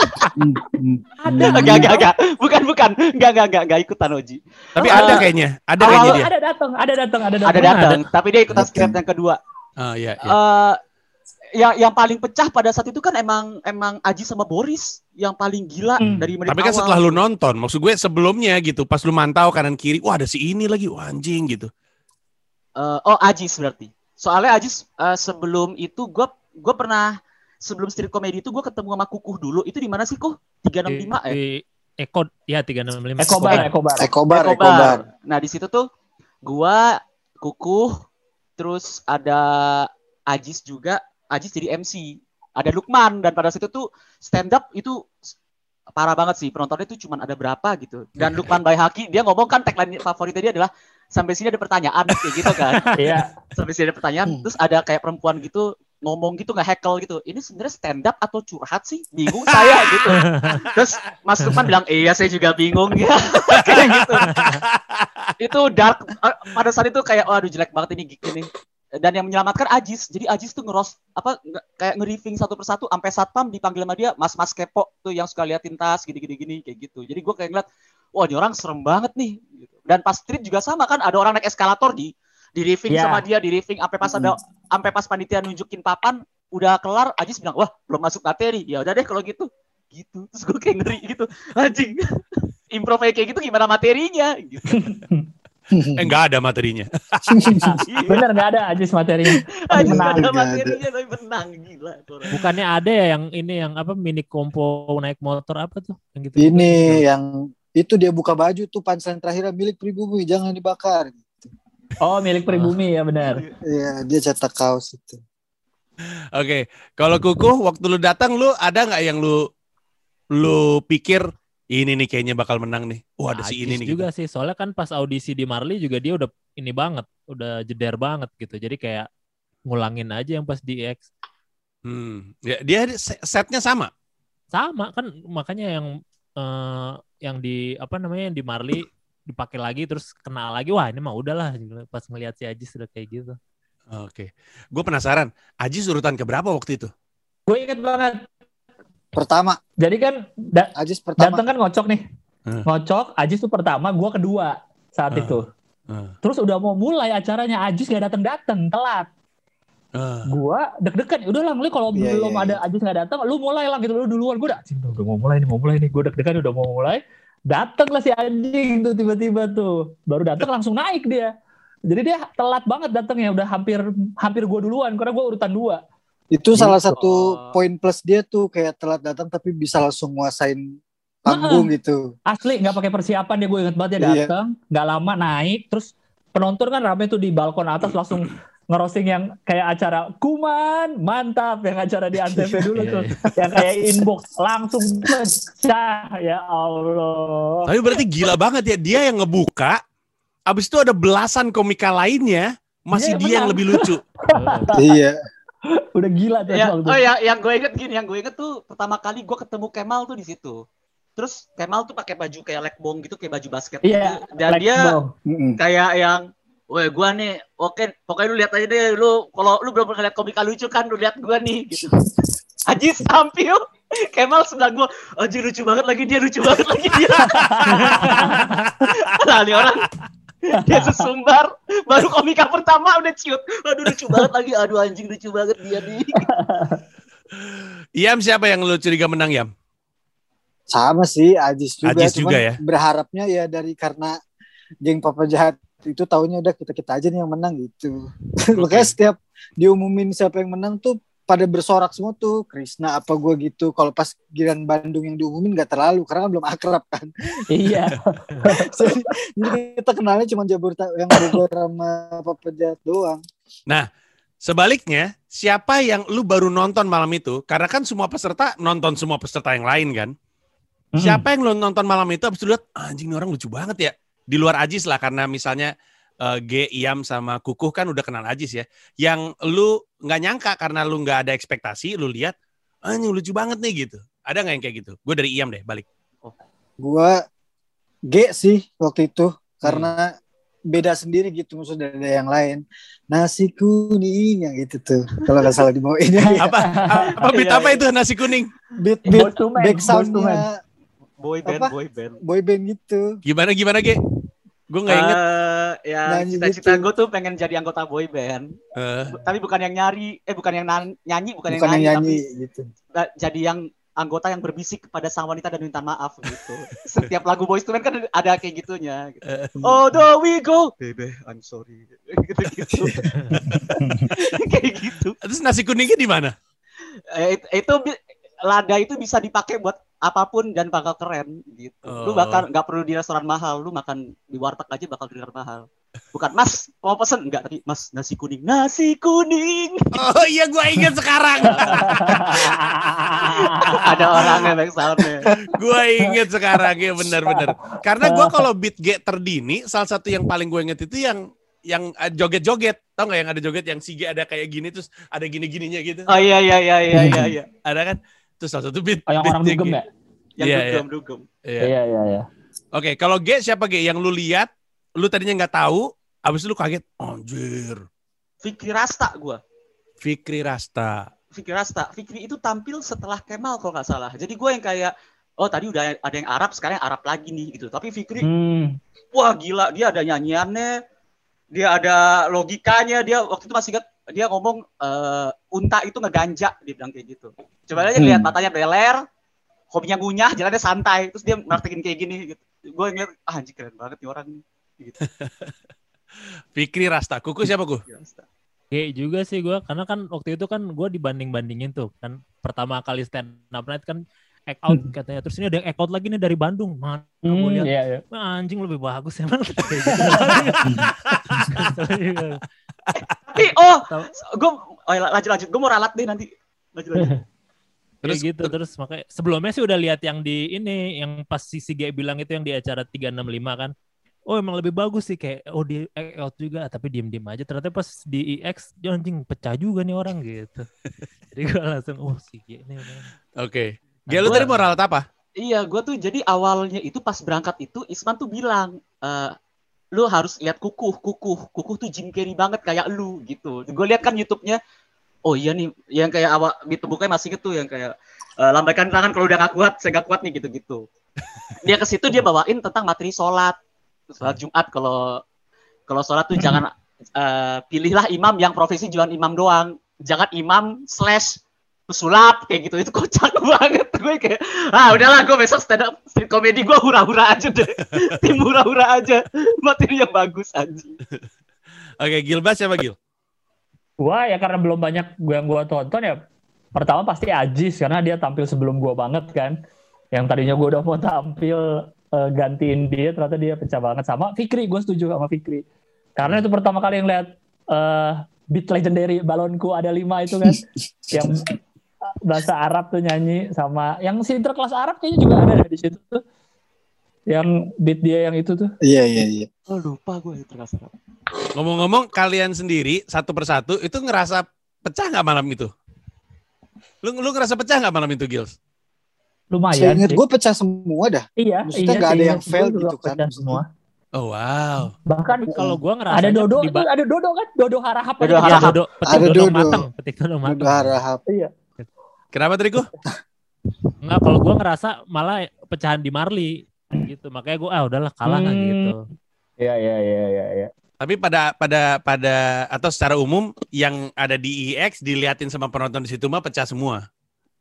Ada enggak enggak enggak. Bukan bukan. Enggak enggak enggak enggak ikutan Oji. Tapi Oh, ada kayaknya, ada awal- kayaknya dia. Ada datang, ada datang, ada datang. Ada datang, tapi dia ikutan script yang kedua. Oh iya, iya. Eh yang yang paling pecah pada saat itu kan emang emang Aji sama Boris yang paling gila Hmm. dari menit Tapi kan awal. setelah lu nonton, maksud gue sebelumnya gitu, pas lu mantau kanan kiri, wah ada si ini lagi, wah anjing gitu. Eh, oh Ajis berarti. Soalnya Ajis eh, sebelum itu gue gue pernah sebelum street comedy itu gue ketemu sama Kukuh dulu. Itu di mana sih Kuh? 365 ya? Di Eko, ya 365. Ekobar, Ekobar. Ekobar, Ekobar. Ekobar. Nah di situ tuh gua Kukuh terus ada Ajis juga. Ajis jadi MC. Ada Lukman dan pada situ tuh stand up itu parah banget sih penontonnya tuh cuman ada berapa gitu dan Lukman Bayhaki dia ngomong kan tagline favoritnya dia adalah sampai sini ada pertanyaan kayak gitu kan Iya. sampai sini ada pertanyaan Hmm. terus ada kayak perempuan gitu ngomong gitu nggak heckle gitu. Ini sebenarnya stand up atau curhat sih? Bingung saya gitu. Terus Mas Lukman bilang iya saya juga bingung. Ya kayak gitu. Itu dark eh, pada saat itu kayak waduh jelek banget ini gig ini. Dan yang menyelamatkan Ajis. Jadi Ajis tuh ngeros apa nge- kayak nge-riffing satu persatu sampai satpam dipanggil sama dia mas mas kepo tuh yang suka liatin tas gini gini gini kayak gitu. Jadi gue kayak ngeliat wah ini orang serem banget nih. Gitu. dan pas street juga sama kan ada orang naik eskalator di di riffing Ya. sama dia di riffing sampai pas ada sampai pas panitia nunjukin papan udah kelar Ajis bilang wah belum masuk materi ya udah deh kalau gitu gitu terus gue kayak ngeri gitu anjing improv kayak gitu gimana materinya gitu. Eh enggak ada materinya. Bener nggak ada Ajis materinya. Anjing menang, ada nggak ada. materinya tapi menang gila. Bukannya ada ya yang ini yang apa mini kompo naik motor apa tuh? Yang gitu. Ini yang itu dia buka baju tuh punchline terakhirnya milik pribumi jangan dibakar. Oh milik pribumi ya benar. Iya, dia cetak kaos itu. Oke, kalau kuku waktu lu datang lu ada nggak yang lu lu pikir ini nih kayaknya bakal menang nih. Wah ada si Ajis ini nih. juga gitu. sih. Soalnya kan pas audisi di Marley juga dia udah ini banget, udah jeder banget gitu. Jadi kayak ngulangin aja yang pas di X. Hmm. Ya, dia se- setnya sama. Sama kan makanya yang eh, yang di apa namanya yang di Marley dipakai lagi terus kena lagi. Wah, ini mah udahlah pas ngelihat si Ajis udah kayak gitu. Oke, gue penasaran. Aji urutan keberapa waktu itu? Gue inget banget. Pertama, Jadi kan da- Ajis pertama. datang kan ngocok nih. Hmm. Ngocok, Ajis tuh pertama, gue kedua saat Hmm. itu. Hmm. Terus udah mau mulai acaranya, Ajis gak datang datang telat. Ah. Gua deg-degan, udah lang, lu kalau Iya, belum iya, ada Ajis nggak datang, lu mulai lang gitu lu duluan. Gue udah, "Anjing, udah, udah mau mulai nih, mau mulai nih. Gue deg-degan udah mau mulai. Datang lah si anjing tuh tiba-tiba tuh. Baru datang langsung naik dia. Jadi dia telat banget datangnya, udah hampir hampir gue duluan karena gue urutan dua. Itu salah Gitu. satu poin plus dia tuh kayak telat datang tapi bisa langsung nguasain panggung gitu. Asli nggak pakai persiapan dia gue inget banget dia Iya. datang, nggak lama naik, terus penonton kan rame tuh di balkon atas langsung ngerosting yang kayak acara kuman mantap yang acara di antv dulu tuh yang kayak inbox langsung pecah ya Allah Tapi berarti gila banget ya dia yang ngebuka. Abis itu ada belasan komika lainnya masih Iya, dia yang menang. lebih lucu. iya. udah gila tuh Ya, oh ya, yang gue inget gini, yang gue inget tuh pertama kali gue ketemu Kemal tuh di situ. Terus Kemal tuh pakai baju kayak lekbong gitu, kayak baju basket. Iya, gitu. Dan dia ball. Kayak yang, weh gua nih, oke, pokoknya lu lihat aja deh, lu kalau lu belum pernah lihat komika lucu kan, lu lihat gua nih. Gitu. Ajis tampil, Kemal sebelah gua, anjir lucu banget lagi dia, lucu banget lagi dia. nah, ini orang dia sesumbar, baru komika pertama udah ciut. Aduh lucu banget lagi, aduh anjing lucu banget dia nih. Iam siapa yang lu curiga menang Yam? Sama sih Ajis juga. Ajis juga ya? Berharapnya ya dari karena geng Papa Jahat itu tahunya udah kita kita aja nih yang menang gitu. Makanya setiap diumumin siapa yang menang tuh pada bersorak semua tuh Krisna apa gua gitu. Kalau pas giliran Bandung yang diumumin nggak terlalu karena kan belum akrab kan. iya Jadi kita kenalnya cuma Jabur yang Bogor sama Papa Jahat doang. Sebaliknya, siapa yang lu baru nonton malam itu? Karena kan semua peserta nonton semua peserta yang lain kan. Mm-mm. Siapa yang lo nonton malam itu abis itu lihat anjing ini orang lucu banget ya. Di luar Ajis lah karena misalnya eh, G, Iam sama Kukuh kan udah kenal Ajis ya. Yang lu nggak nyangka karena lu nggak ada ekspektasi, lu lihat anjing lucu banget nih gitu. Ada nggak yang kayak gitu? Gue dari Iam deh balik. Gua G sih waktu itu karena beda sendiri gitu maksudnya dari yang lain. Nasi kuning yang gitu tuh. Kalau nggak salah dibawain ya. Apa apa beat Iya, apa iya. itu nasi kuning? Beat beat back soundnya Boy band, Apa? boy band. boy band gitu. Gimana gimana G? Gue nggak inget. Eh, ya cita-cita gitu. gue tuh pengen jadi anggota boy band. Bu- Tapi bukan yang nyari, eh bukan yang nan- nyanyi, bukan, Bukan yang yang nyanyi, nyanyi gitu. tapi eh, jadi yang anggota yang berbisik kepada sang wanita dan minta maaf gitu. Setiap lagu II Men kan ada kayak gitunya. Gitu. Eh. Oh, do we go, baby, I'm sorry. Gitu-gitu. kayak gitu. terus nasi kuningnya di mana? Eh, it- itu lada itu bisa dipakai buat apa pun dan bakal keren gitu. Oh. Lu bakal nggak perlu di restoran mahal, lu makan di warteg aja bakal dengar mahal. Bukan Mas, mau pesen enggak tapi Mas nasi kuning, nasi kuning. Oh iya gue inget sekarang. Ada orangnya back soundnya. gue inget sekarang ya benar-benar. Karena gue kalau beat G terdini, salah satu yang paling gue inget itu yang yang eh, joget-joget. Tau nggak yang ada joget yang si G ada kayak gini terus ada gini-gininya gitu. Oh iya iya iya iya iya iya. Ada kan? Terus salah satu beat. Oh, yang beat orang dugem ya? Yang Iya, dugem dugem. Iya. Iya, iya, iya. Oke, kalau G siapa G? Yang lu lihat, lu tadinya nggak tahu, abis itu lu kaget, anjir. Fikri Rasta gua. Fikri Rasta. Fikri Rasta. Fikri itu tampil setelah Kemal kalau nggak salah. Jadi gue yang kayak oh tadi udah ada yang Arab, sekarang yang Arab lagi nih gitu. Tapi Fikri Hmm. wah gila dia ada nyanyiannya dia ada logikanya dia waktu itu masih ingat dia ngomong eh, unta itu ngeganja dia bilang kayak gitu coba aja Hmm. lihat matanya beler hobinya ngunyah jalannya santai terus dia praktekin kayak gini gitu gue inget ah anjing keren banget nih orang gitu. Fikri Rasta. Kuku siapa ku? G juga sih gue karena kan waktu itu kan gue dibanding bandingin tuh kan pertama kali stand up night kan act out katanya terus ini ada yang act out lagi nih dari Bandung mana gue Hmm, lihat iya, iya. "Wah, anjing lebih bagus gitu. tapi oh gue oh, ya, lanjut lanjut gue mau ralat deh nanti lanjut lanjut Terus Terus- gitu terus makanya sebelumnya sih udah lihat yang di ini yang pas si Sige bilang itu yang di acara 365 kan. Oh emang lebih bagus sih kayak oh di out juga tapi diem-diem aja ternyata pas di EX dia anjing pecah juga nih orang gitu. Jadi gue langsung oh Sige ini emang. Oke. Nah, G, lu tadi mau ralat apa? Iya, gue tuh jadi awalnya itu pas berangkat itu Isman tuh bilang, eh lu harus lihat kukuh, kukuh, kukuh tuh Jim Carrey banget kayak lu gitu. Gue lihat kan YouTube-nya, oh iya nih, yang kayak awal gitu bukannya masih gitu yang kayak eh, lambaikan tangan kalau udah gak kuat, saya gak kuat nih gitu-gitu. Dia ke situ dia bawain tentang materi sholat, sholat Jumat kalau kalau sholat tuh jangan eh, pilihlah imam yang profesi jualan imam doang, jangan imam slash pesulap kayak gitu itu kocak banget gue kayak ah udahlah gue besok stand up street comedy gue hura-hura aja deh tim hura-hura aja materi yang bagus aja Oke, Gilbas siapa Gil? Gua ya karena belum banyak gua yang gua tonton ya. Pertama pasti Ajis karena dia tampil sebelum gua banget kan. Yang tadinya gua udah mau tampil eh, gantiin dia ternyata dia pecah banget sama Fikri. Gue setuju sama Fikri. Karena itu pertama kali yang lihat eh beat legendary balonku ada lima itu kan yang bahasa Arab tuh nyanyi sama yang sinterklas Arab kayaknya juga ada di situ tuh. Yang beat dia yang itu tuh. Iya iya iya. oh lupa gue itu terasa Ngomong-ngomong, kalian sendiri satu persatu itu ngerasa pecah nggak malam itu? Lu lu ngerasa pecah nggak malam itu, Gils? Lumayan Saya ingat sih. gue pecah semua dah. Iya, maksudnya iya, nggak ada yang fail gitu kan, semua. Oh wow. Bahkan kalau gua ngerasa ada Dodo, itu ada Dodo kan? Dodo Harahap. Dodo aja. Harahap. Dodo, petik Ada Dodo, Dodo. mateng, petik Dodo mateng. Udah harap. Iya. Kenapa Triku? Enggak, kalau gua ngerasa malah pecahan di Marley gitu. Makanya gua ah udahlah kalah lah Hmm. gitu. Iya, iya, iya, iya, iya. Tapi pada pada pada atau secara umum yang ada di IX diliatin sama penonton di situ mah pecah semua.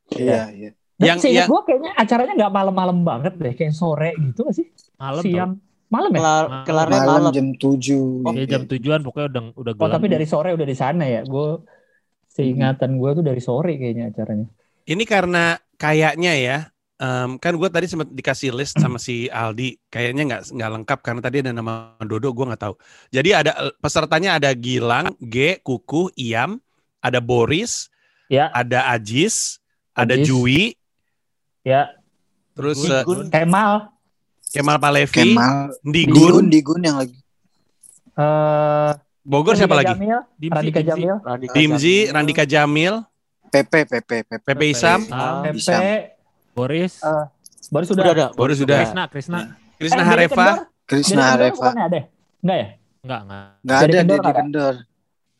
Iya iya. Dan Yang- seingat yang- gua kayaknya acaranya nggak malam-malam banget deh, kayak sore gitu sih? Malam Siang. Malam ya? kelar Malam. kelarnya Malam malam jam 7. tau. Ya jam tujuan pokoknya udah udah Oh, tapi dari sore udah di sana ya. Gue seingatan gua tuh dari sore kayaknya acaranya. Ini karena kayaknya ya, em, kan gue tadi sempat dikasih list sama si Aldi, kayaknya nggak nggak lengkap karena tadi ada nama Dodo, gue nggak tahu. Jadi ada pesertanya ada Gilang, G, Kuku, Iam, ada Boris, Ya, ada Ajis, ada Ajis. Jui, ya. Terus Digun. eh. Kemal. Kemal Palevi, Kemal, Digun, Digun, Digun yang lagi. eh Bogor siapa Randika lagi? Jamil, Dimzi, Radika Dimzi. Jamil, Randika Dimzi, Jamil. Randika Jamil, PP, PP, PP. Pepe Isam, Pepe, Bisa. Boris, Eh, baru sudah. Udah ada. Baru sudah. Krisna, Krisna. Krisna Eh, Kendor? Kendor Hareva. bukannya ada? Enggak ya? Enggak, enggak. Nggak Deddy ada Kendor Deddy ada? Kendor.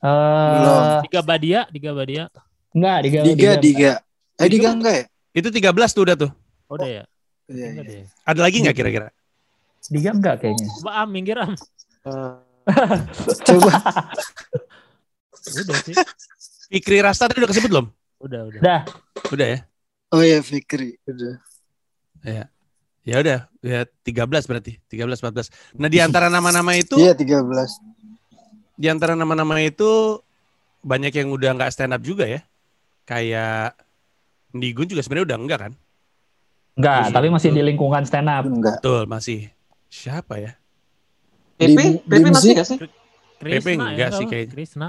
Eh, Belum. Tiga Badia, tiga Badia. Enggak, Diga. Diga, Diga. Eh, Diga enggak ya? itu 13 tuh udah tuh. Oh, udah ya? Iya, Enggak iya. deh. Ada lagi nggak kira-kira? Diga enggak kayaknya. Coba am, minggir am. Eh, Coba. Udah sih. Fikri Rasta tadi udah kesebut belum? Udah, udah. Dah, Udah ya. Oh iya, Fikri. Udah. Ya udah, ya 13 berarti. 13 14. Nah, di antara nama-nama itu, Iya, 13. di antara nama-nama itu banyak yang udah nggak stand up juga ya. Kayak Digun juga sebenarnya udah enggak kan? enggak, Iya, tapi masih betul. di lingkungan stand up. Enggak. Betul, masih. Siapa ya? Dim- PP masih Dimzi. gak sih? Pepe Krisna enggak ya, sih kayaknya. Krisna.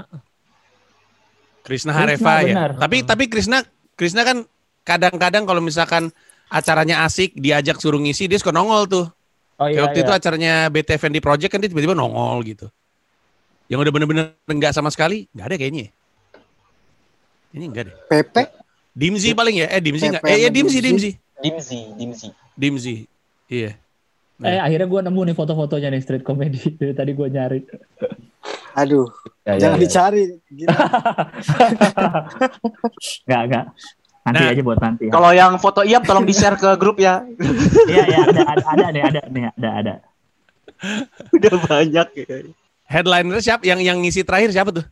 Krishna Krishna, Hareva ya. benar. Tapi tapi Krishna Krishna kan kadang-kadang kalau misalkan acaranya asik diajak suruh ngisi dia suka nongol tuh. Oh Kayak iya, waktu iya. itu acaranya BTFN di Project kan dia tiba-tiba nongol gitu. Yang udah bener-bener enggak sama sekali, enggak ada kayaknya. ya. Ini enggak deh. PP. Dimzi paling ya? Eh Dimzi enggak? Pepe Eh ya Dimzi, Dimzi. Dimzi. Dimzi, Dimzi. Iya. Eh akhirnya gue nemu nih foto-fotonya nih street comedy. Dari tadi gue nyari. Aduh, Ya, jangan dicari. Gila. Enggak, enggak. Nanti Nah. aja buat nanti. Ya. Kalau yang foto Iam tolong di-share ke grup ya. Iya, iya, ada, ada, ada nih, ada nih, ada, ada. Udah banyak ya. Headliner siapa? Yang yang ngisi terakhir siapa tuh?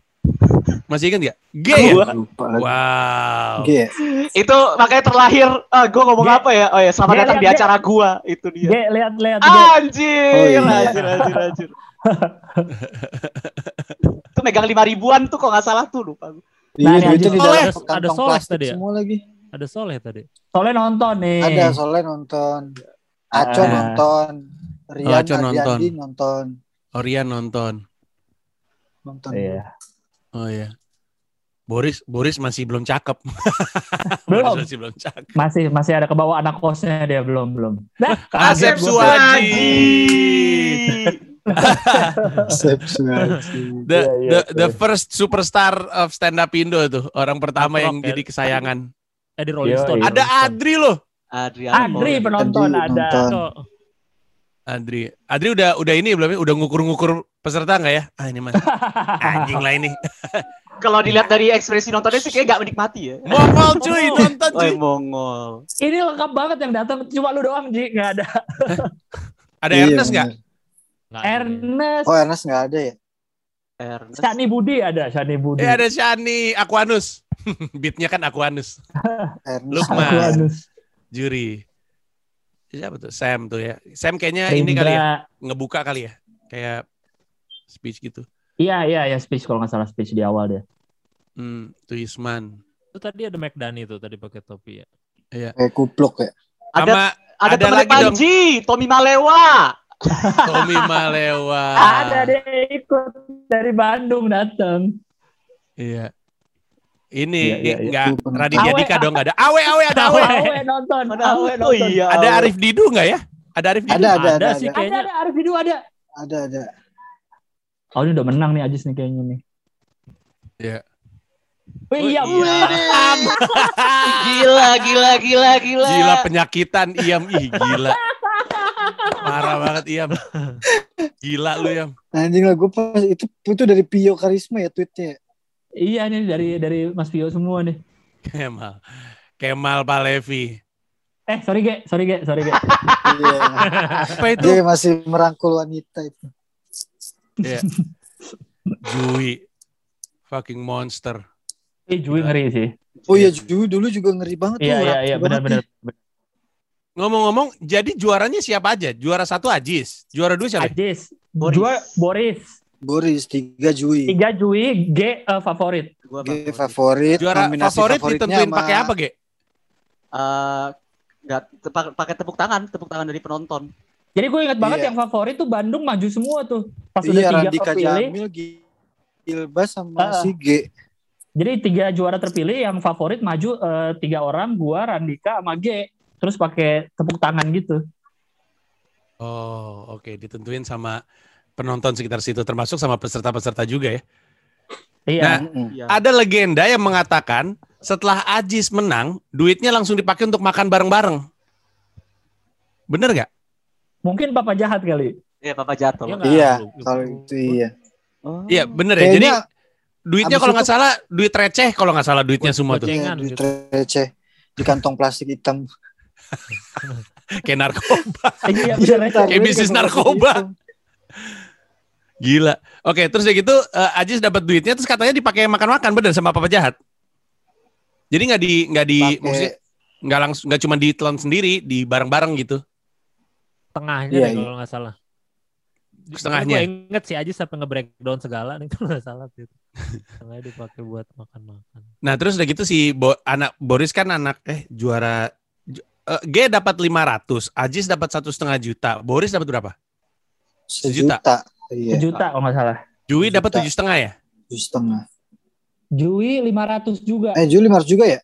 Masih ingat nggak? G ya? Wow. Ya. Itu makanya terlahir ah gua ngomong Dia- apa ya? Oh ya, selamat dia datang di lihat- acara gua. Itu dia. Ge, lihat, lihat. Anjir, Oh, iya. anjir, anjir, anjir. Itu megang lima ribuan tuh kok nggak salah tuh lupa. gua. Nah, Iya, duitnya ada di Soleh. dalam Ada Soleh tadi ya? semua lagi. Ada Soleh tadi. Soalnya nonton nih. Ada Soleh nonton. Aco Ah. nonton. Rian Aco nonton. Nonton. Orian nonton. Nonton. Iya. Oh iya. Boris Boris masih belum cakep. Belum. Boris masih belum cakep. Masih masih ada kebawa anak kosnya dia belum belum. Nah, Asep. Suwaji. The Iya, iya, the, iya. the first superstar of stand up Indo tuh, orang pertama Rock, yang ya. jadi kesayangan. Eh di Rolling Iya, Stone. iya. Ada Rolling Stone. Adri loh. Adrian. Adri penonton Adri ada. nonton. Oh, Adri. Adri udah udah ini belum ya? Udah ngukur-ngukur peserta nggak ya? Ah ini mas. Anjing lah ini. Kalau dilihat dari ekspresi nontonnya sih kayak gak menikmati ya. Mongol cuy, nonton Oh, cuy. mongol. Ini lengkap banget yang datang cuma lu doang Ji, nggak ada. Ada Iya, Ernest nggak? Nggak ya. Ernest, Oh Ernest nggak ada ya? Ernest. Shani Budi ada, Shani Budi. Eh ada Shani Aquanus. Beatnya kan Aquanus. Ernest. Lukman. Aku anus. Juri. Siapa tuh? Sam tuh ya. Sam kayaknya ini kali ya. Ngebuka kali ya. Kayak speech gitu. Iya, iya, ya speech kalau nggak salah speech di awal dia. Hmm, tuh Isman. Itu tadi ada McDani tuh tadi pakai topi ya. Kayak kupluk ya. Ada Sama ada, ada lagi dong. Panji, Tommy Malewa. Tommy Malewa. Ada dia ikut dari Bandung datang. Iya. Ini Iya, iya, iya. enggak Itu bener. Raditya Dika dong enggak ada. Awe awe ada awe. Awe nonton, Mana Awe oh nonton. iya. Ada Arif Didu enggak ya? Ada Arif Didu. Ada, ada, ada, sih ada. Ada, kayaknya. ada, Arif Didu ada. Ada ada. Oh ini udah menang nih Ajis nih kayaknya nih. Iya. Oh, iya, Oh, iya. Gila, gila, gila, gila. Gila penyakitan Iam ih gila. Parah banget Iam. Gila lu Iam. Anjing lah gue pas itu itu dari Pio Karisma ya tweetnya. iya nih dari dari Mas Pio semua nih. Kemal. Kemal Palevi. Eh sorry Ge, sorry Ge, sorry Ge. Iya. Apa itu? Dia masih merangkul wanita itu. Iya. Jui. Fucking monster. Eh Jui ngeri sih. Oh iya dulu dulu juga ngeri banget Iya tuh. iya iya benar-benar. Ngomong-ngomong, jadi juaranya siapa aja? Juara satu Ajis. Juara dua siapa? Ajis, Boris. dua Boris. Boris tiga Jui. tiga Jui, G eh, favorit. Gua G favorit. favorit. Juara favorit ditentuin sama- pakai apa, Ge? Eh, nggak tepa- pakai tepuk tangan, tepuk tangan dari penonton. Jadi gue ingat banget Iya. yang favorit tuh Bandung maju semua tuh. Pas udah Iya tiga terpilih, Jamil, Gilbas sama Ah. si G. jadi tiga juara terpilih yang favorit maju eh, tiga orang, gua, Randika, sama G. terus pakai tepuk tangan gitu. Oh, oke, ditentuin sama penonton sekitar situ termasuk sama peserta-peserta juga ya. Iya. Nah. Iya. Ada legenda yang mengatakan setelah Ajis menang, duitnya langsung dipakai untuk makan bareng-bareng. Bener nggak? Mungkin papa jahat kali. Iya, Papa jatuh. Iya? Iya, kalau itu iya. Oh. Iya, bener ya. Jadi duitnya kalau nggak salah duit receh kalau nggak salah duitnya semua tuh. Duit gitu. receh di kantong plastik hitam. Kayak narkoba. Iya, Iya, ntar Kayak bisnis plastik narkoba. Gila. Oke, terus ya gitu eh, Ajis dapat duitnya terus katanya dipakai makan-makan bener sama Papa Jahat. Jadi nggak di nggak di maksudnya nggak langsung nggak cuma ditelan sendiri, di bareng-bareng gitu. Tengahnya Iya, deh iya. kalau nggak salah. Setengahnya. Gue inget sih Aji sampai nge-breakdown segala nih kalau nggak salah gitu. Setengahnya dipakai buat makan-makan. Nah, terus udah gitu si Bo- anak Boris kan anak eh juara eh, G dapat 500, Ajis dapat satu setengah juta, Boris dapat berapa? Sejuta. Sejuta. Iya, Sejuta kalau nggak salah. Jui dapat tujuh setengah ya? tujuh setengah. Jui 500 juga. Eh, Juli 500 juga ya?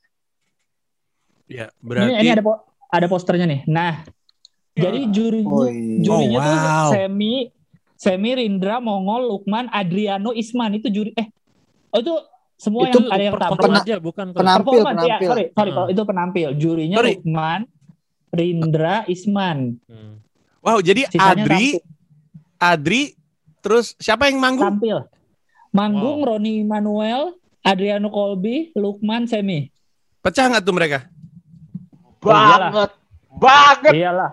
Ya, Ini, berarti ini ada po- ada posternya nih. Nah, jadi juri Oh, iya. jurinya Oh, wow. tuh Semi Semi Rindra Mongol Lukman Adriano Isman itu juri eh oh itu semua Itu yang ada yang tampil. aja bukan penam- Penampil, ya, penampil. sorry, sorry, Hmm. itu penampil. Jurinya Sorry. Lukman, Rindra, Isman. Hmm. wow, jadi Sisanya Adri, tampil. Adri, terus siapa yang manggung? tampil. Manggung Wow. Roni Manuel, Adriano Colby, Lukman, Semi. Pecah nggak tuh mereka? Banget. Banget. Iyalah.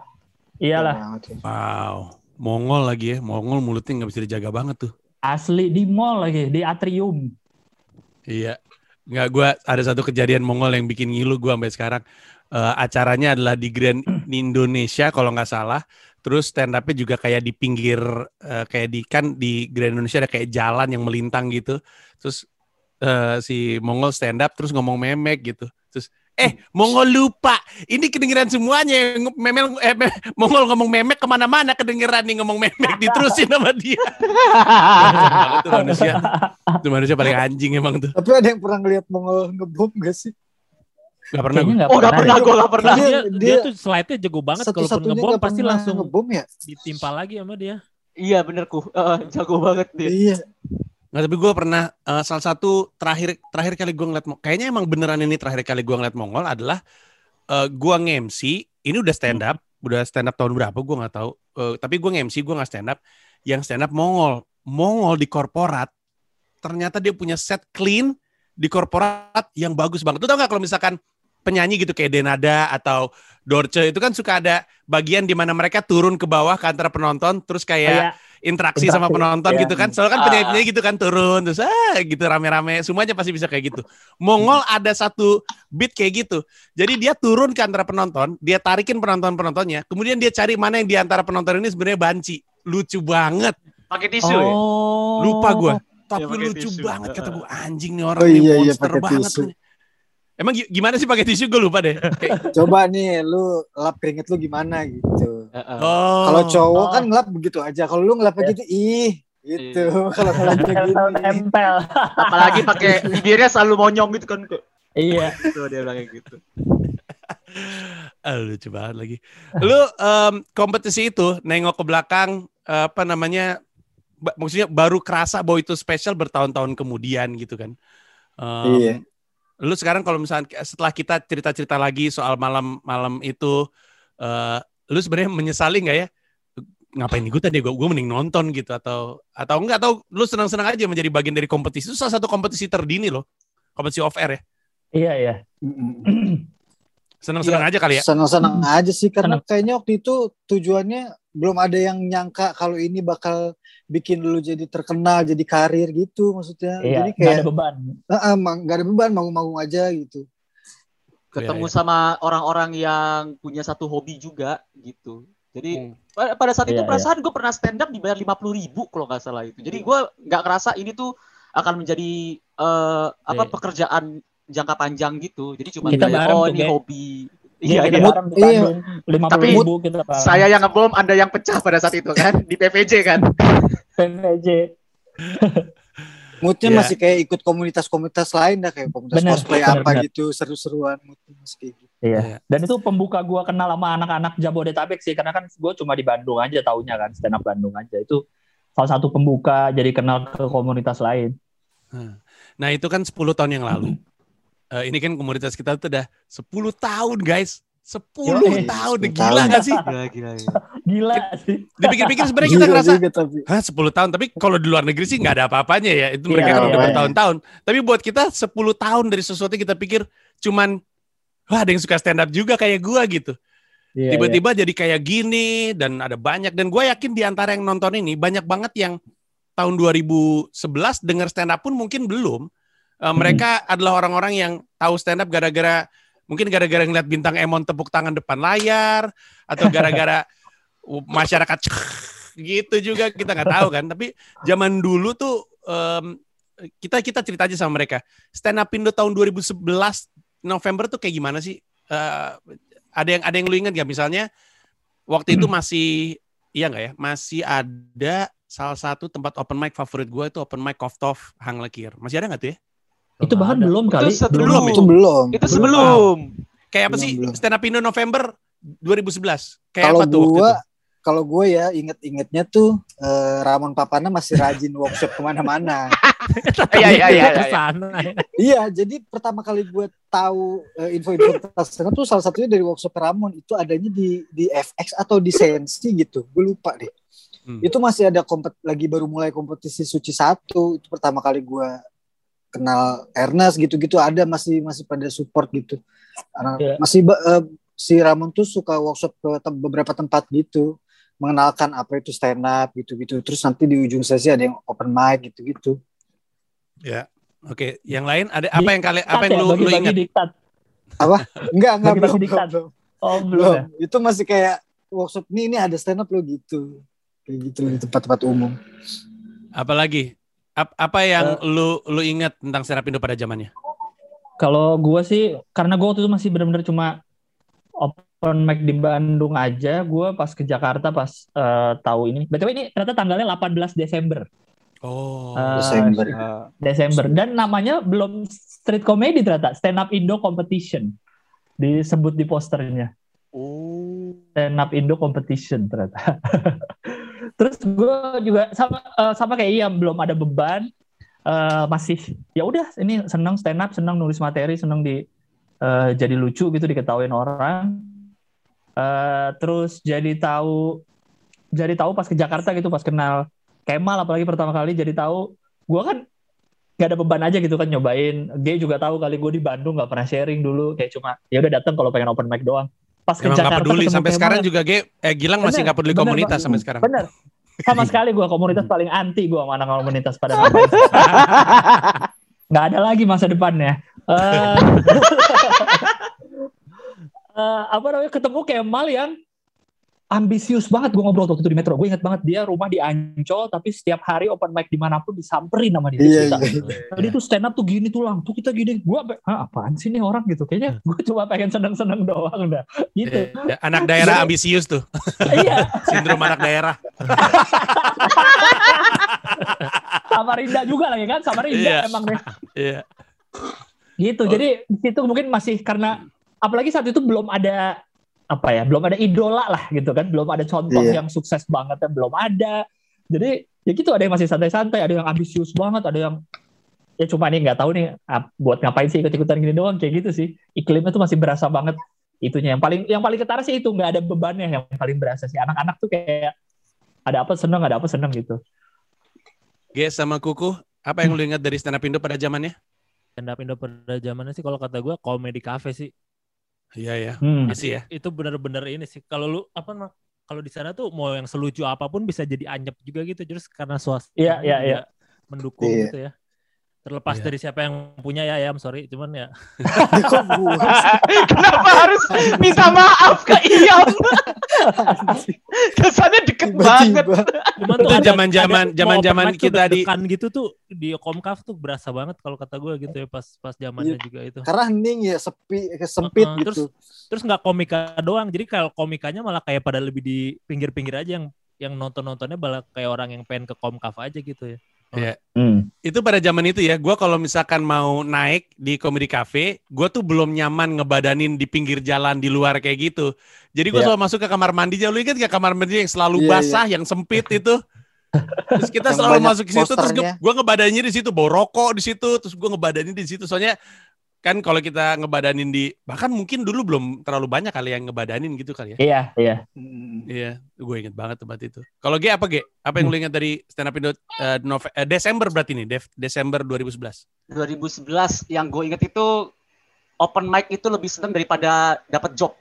Iyalah. Ya. Wow, Mongol lagi ya, Mongol mulutnya nggak bisa dijaga banget tuh. Asli di mall lagi, di atrium. Iya, nggak gua ada satu kejadian Mongol yang bikin ngilu gua sampai sekarang. Eh, acaranya adalah di Grand Indonesia kalau nggak salah. Terus stand up-nya juga kayak di pinggir eh, kayak di kan di Grand Indonesia ada kayak jalan yang melintang gitu. Terus eh, si Mongol stand up terus ngomong memek gitu. Terus eh Mongol lupa. Ini kedengeran semuanya yang memel eh, me- Mongol ngomong memek ke mana-mana kedengeran nih ngomong memek diterusin sama dia. Tuh manusia. Itu manusia paling anjing emang tuh. Tapi ada yang pernah ngeliat Mongol ngebom gak sih? Gak pernah gue. nggak Oh, gak pernah, deh. gue gak pernah. dia, Dia- dia, dia tuh slide-nya jago banget kalaupun Satu-satunya ngebom gak pasti pernah langsung ngebom ya? ditimpa lagi sama dia. Iya bener ku. Eh, jago banget dia. Iya. Nggak, tapi gue pernah eh, salah satu terakhir terakhir kali gue ngeliat kayaknya emang beneran ini terakhir kali gue ngeliat Mongol adalah eh gue nge-MC ini udah stand up udah stand up tahun berapa gue nggak tahu Eh, tapi gue nge-MC gue nggak stand up yang stand up Mongol Mongol di korporat ternyata dia punya set clean di korporat yang bagus banget lu tau nggak kalau misalkan penyanyi gitu kayak Denada atau Dorce itu kan suka ada bagian di mana mereka turun ke bawah ke antara penonton terus kayak Kayak interaksi sama Interaksi, penonton ya. gitu kan. Soalnya kan Ah. penyanyi-penyanyi gitu kan turun terus ah gitu rame-rame semuanya pasti bisa kayak gitu. Mongol ada satu beat kayak gitu. Jadi dia turun ke antara penonton, dia tarikin penonton-penontonnya, kemudian dia cari mana yang di antara penonton ini sebenarnya banci. Lucu banget. Pakai tisu ya? Oh. Lupa gua. Tapi pakai lucu tisu. banget kata gue anjing nih orang Oh nih iya, iya, monster pakai banget. tisu. nih. Emang gi- gimana sih pakai tisu gue lupa deh. Kayak, Coba nih lu lap keringet lu gimana gitu. Heeh. oh. Kalau cowok Oh. kan ngelap begitu aja. Kalau lu ngelap begitu ih gitu. Kalau ngelapnya Tempel, gini. tempel. Apalagi pakai bibirnya selalu monyong gitu kan. Iya. Tuh dia bilang gitu. Ah, lucu banget lagi. Lu em, kompetisi itu nengok ke belakang apa namanya? maksudnya baru kerasa bahwa itu spesial bertahun-tahun kemudian gitu kan. Em, Iya. Lu sekarang kalau misalnya setelah kita cerita-cerita lagi soal malam-malam itu eh lu sebenarnya menyesali nggak ya? Ngapain ikutan gue? Gue mending nonton gitu atau atau enggak atau lu senang-senang aja menjadi bagian dari kompetisi itu salah satu kompetisi terdini loh. Kompetisi off air ya. Iya, iya. Senang-senang aja kali ya. Senang-senang aja sih karena Senang. kayaknya waktu itu tujuannya belum ada yang nyangka kalau ini bakal bikin lu jadi terkenal, jadi karir gitu maksudnya. Iya, Jadi kayak ada beban. "Ah, ah, mang- nggak ada beban, mau-mau aja gitu. Ketemu Iya, iya. sama orang-orang yang punya satu hobi juga gitu. Jadi Hmm. pa- pada saat itu Iya, perasaan gue pernah stand up dibayar lima puluh ribu kalau nggak salah itu. Jadi gue nggak ngerasa ini tuh akan menjadi eh, apa Iya. pekerjaan jangka panjang gitu. Jadi cuma Kita kayak, oh ini hobi. Iya, Iya, iya. Iya. Tapi ribu kita bareng. Saya yang ngebom, Anda yang pecah pada saat itu kan di PVJ kan. PVJ. Moodnya Iya. masih kayak ikut komunitas-komunitas lain dah kayak komunitas Bener, cosplay bener, apa bener. gitu, seru-seruan moodnya masih kayak gitu. Iya. Iya. Dan itu pembuka gua kenal sama anak-anak Jabodetabek sih karena kan gua cuma di Bandung aja taunya kan stand up Bandung aja. Itu salah satu pembuka jadi kenal ke komunitas lain. Nah itu kan 10 tahun yang lalu. Eh, ini kan komunitas kita tuh udah 10 tahun guys. 10 Yoi, tahun, 10 gila tahun. gak sih? Gila, gila, gila. Gila sih. Dipikir-pikir sebenarnya kita ngerasa, juga tapi. Hah 10 tahun, tapi kalau di luar negeri sih nggak ada apa-apanya ya. Itu mereka Iya, kan udah makanya. bertahun-tahun. Tapi buat kita 10 tahun dari sesuatu yang kita pikir cuman wah ada yang suka stand up juga kayak gua gitu. Iya, Tiba-tiba jadi kayak gini dan ada banyak dan gue yakin di antara yang nonton ini banyak banget yang tahun 2011 dengar stand up pun mungkin belum. Eh, mereka adalah orang-orang yang tahu stand up gara-gara mungkin gara-gara ngeliat bintang Emon tepuk tangan depan layar atau gara-gara masyarakat gitu juga kita nggak tahu kan. Tapi zaman dulu tuh em, kita kita cerita aja sama mereka. Stand up Indo tahun 2011 November tuh kayak gimana sih? Eh, ada yang ada yang lu ingat gak misalnya waktu itu masih iya nggak ya masih ada salah satu tempat open mic favorit gue itu open mic Koftov Hang Lekir masih ada nggak tuh ya Itu bahkan Ada. belum kali. sebelum. Belum, Itu belum. Itu sebelum. kayak apa Belum, sih belum. stand up Indo November 2011 kayak Kalau apa tuh waktu gua itu kalau gue ya inget-ingetnya tuh eh, Ramon Papana masih rajin workshop ke mana-mana. Iya, iya, iya, iya. Ke sana, ya. iya, jadi pertama kali gue tahu eh, info-info tentang stand up tuh salah satunya dari workshop Ramon itu adanya di di FX atau di Sensi gitu. Gue lupa deh. Hmm. Itu masih ada kompet lagi baru mulai kompetisi suci satu itu pertama kali gue kenal Ernest gitu-gitu ada masih masih pada support gitu. Iya. Masih eh, si Ramon tuh suka workshop ke tem- beberapa tempat gitu mengenalkan apa itu stand up gitu-gitu. Terus nanti di ujung sesi ada yang open mic gitu-gitu. ya oke yang lain ada apa yang kalian apa yang ya, lu lu bagi-bagi ingat diktat. Apa? Enggak, enggak Bagi-bagi belum, diktat. belum, Oh, belum belum. ya? Itu masih kayak workshop nih ini ada stand up lo gitu. Kayak gitu di tempat-tempat umum. apalagi Ap- apa yang lu lu ingat tentang stand up Indo pada zamannya Kalau gue sih, karena gue waktu itu masih benar-benar cuma open mic di Bandung aja, gue pas ke Jakarta pas eh, tahu ini. BTW ini ternyata tanggalnya 18 Desember. oh Eh, Desember. Desember. Dan namanya belum street comedy ternyata, stand up Indo competition. Disebut di posternya. Oh. stand up Indo competition ternyata. Terus gue juga sama eh, sama kayak iya belum ada beban Eh, masih ya udah ini senang stand up, senang nulis materi, senang di eh, jadi lucu gitu diketawain orang. Eh, terus jadi tahu jadi tahu pas ke Jakarta gitu pas kenal Kemal apalagi pertama kali jadi tahu gue kan gak ada beban aja gitu kan nyobain. G juga tahu kali gue di Bandung nggak pernah sharing dulu kayak cuma ya udah datang kalau pengen open mic doang. Pas ke Emang nggak Jakarta peduli sampai sekarang juga Ge, eh Gilang masih Bener, nggak peduli bener, komunitas Bang. sampai sekarang Bener. Sama sekali gue komunitas paling anti gue sama anak komunitas pada. Nggak ada lagi masa depannya. Eh, eh, apa namanya ketemu Kemal yang ambisius banget gue ngobrol waktu itu di metro gue ingat banget dia rumah di Ancol tapi setiap hari open mic di mana pun disamperin sama dia Iya, Cerita. iya. Tadi tuh stand up tuh gini tuh lang, tuh kita gini. Gue Hah, apaan sih nih orang gitu? Kayaknya gue cuma pengen seneng-seneng doang dah. Gitu. Ya, anak daerah ambisius tuh iya. sindrom anak daerah Samarinda juga lagi kan Samarinda Iya. emang deh Iya. gitu jadi di situ mungkin masih karena apalagi saat itu belum ada apa ya belum ada idola lah gitu kan belum ada contoh Iya. yang sukses banget ya belum ada. Jadi ya gitu ada yang masih santai-santai ada yang ambisius banget ada yang ya cuma nih nggak tahu nih buat ngapain sih ikut-ikutan gini doang kayak gitu sih. Iklimnya tuh masih berasa banget itunya. Yang paling yang paling ketara sih itu nggak ada bebannya yang paling berasa sih. Anak-anak tuh kayak ada apa seneng ada apa seneng gitu. Ge sama Kuku, apa yang lu ingat dari stand up Indo pada zamannya? stand up Indo pada zamannya sih kalau kata gue komedi cafe sih Iya ya, Hmm. iya sih ya. itu bener-bener ini sih kalau lu apa kalau di sana tuh mau yang selucu apa pun bisa jadi anyep juga gitu terus karena suasana Iya, iya, iya. mendukung Iya. gitu ya terlepas Iya. dari siapa yang punya ya Yam sorry cuman ya Kenapa harus minta maaf ke Iam? Kesannya deket banget. cuman tuh zaman-zaman- zaman-zaman kita di- deg-degan gitu tuh di Komkaf tuh berasa banget kalau kata gue gitu ya pas pas zamannya juga itu Karena hening ya sepi sempit Heeh, gitu. terus terus nggak komika doang jadi kalau komikanya malah kayak pada lebih di pinggir-pinggir aja yang yang nonton nontonnya malah kayak orang yang pengen ke komkaf aja gitu ya Hmm. itu pada zaman itu ya, gue kalau misalkan mau naik di comedy cafe, gue tuh belum nyaman ngebadanin di pinggir jalan di luar kayak gitu. Jadi gue Iya. selalu masuk ke kamar mandi. Lu ingat gak kamar mandi yang selalu Iya, basah, yang sempit itu? Terus kita Yang selalu masuk ke situ, terus gue ngebadaninnya di situ, bawa rokok di situ, terus gue ngebadanin di situ. Soalnya kan kalau kita ngebadanin di, bahkan mungkin dulu belum terlalu banyak kali yang ngebadanin gitu kali ya. Iya, iya. Hmm. Iya, gue inget banget tempat itu. Kalau G apa G? Apa yang lu ingat dari stand up Indo eh, Nove- eh, Desember berarti nih, Dev- Desember 2011. 2011 yang gue inget itu open mic itu lebih seneng daripada dapat job.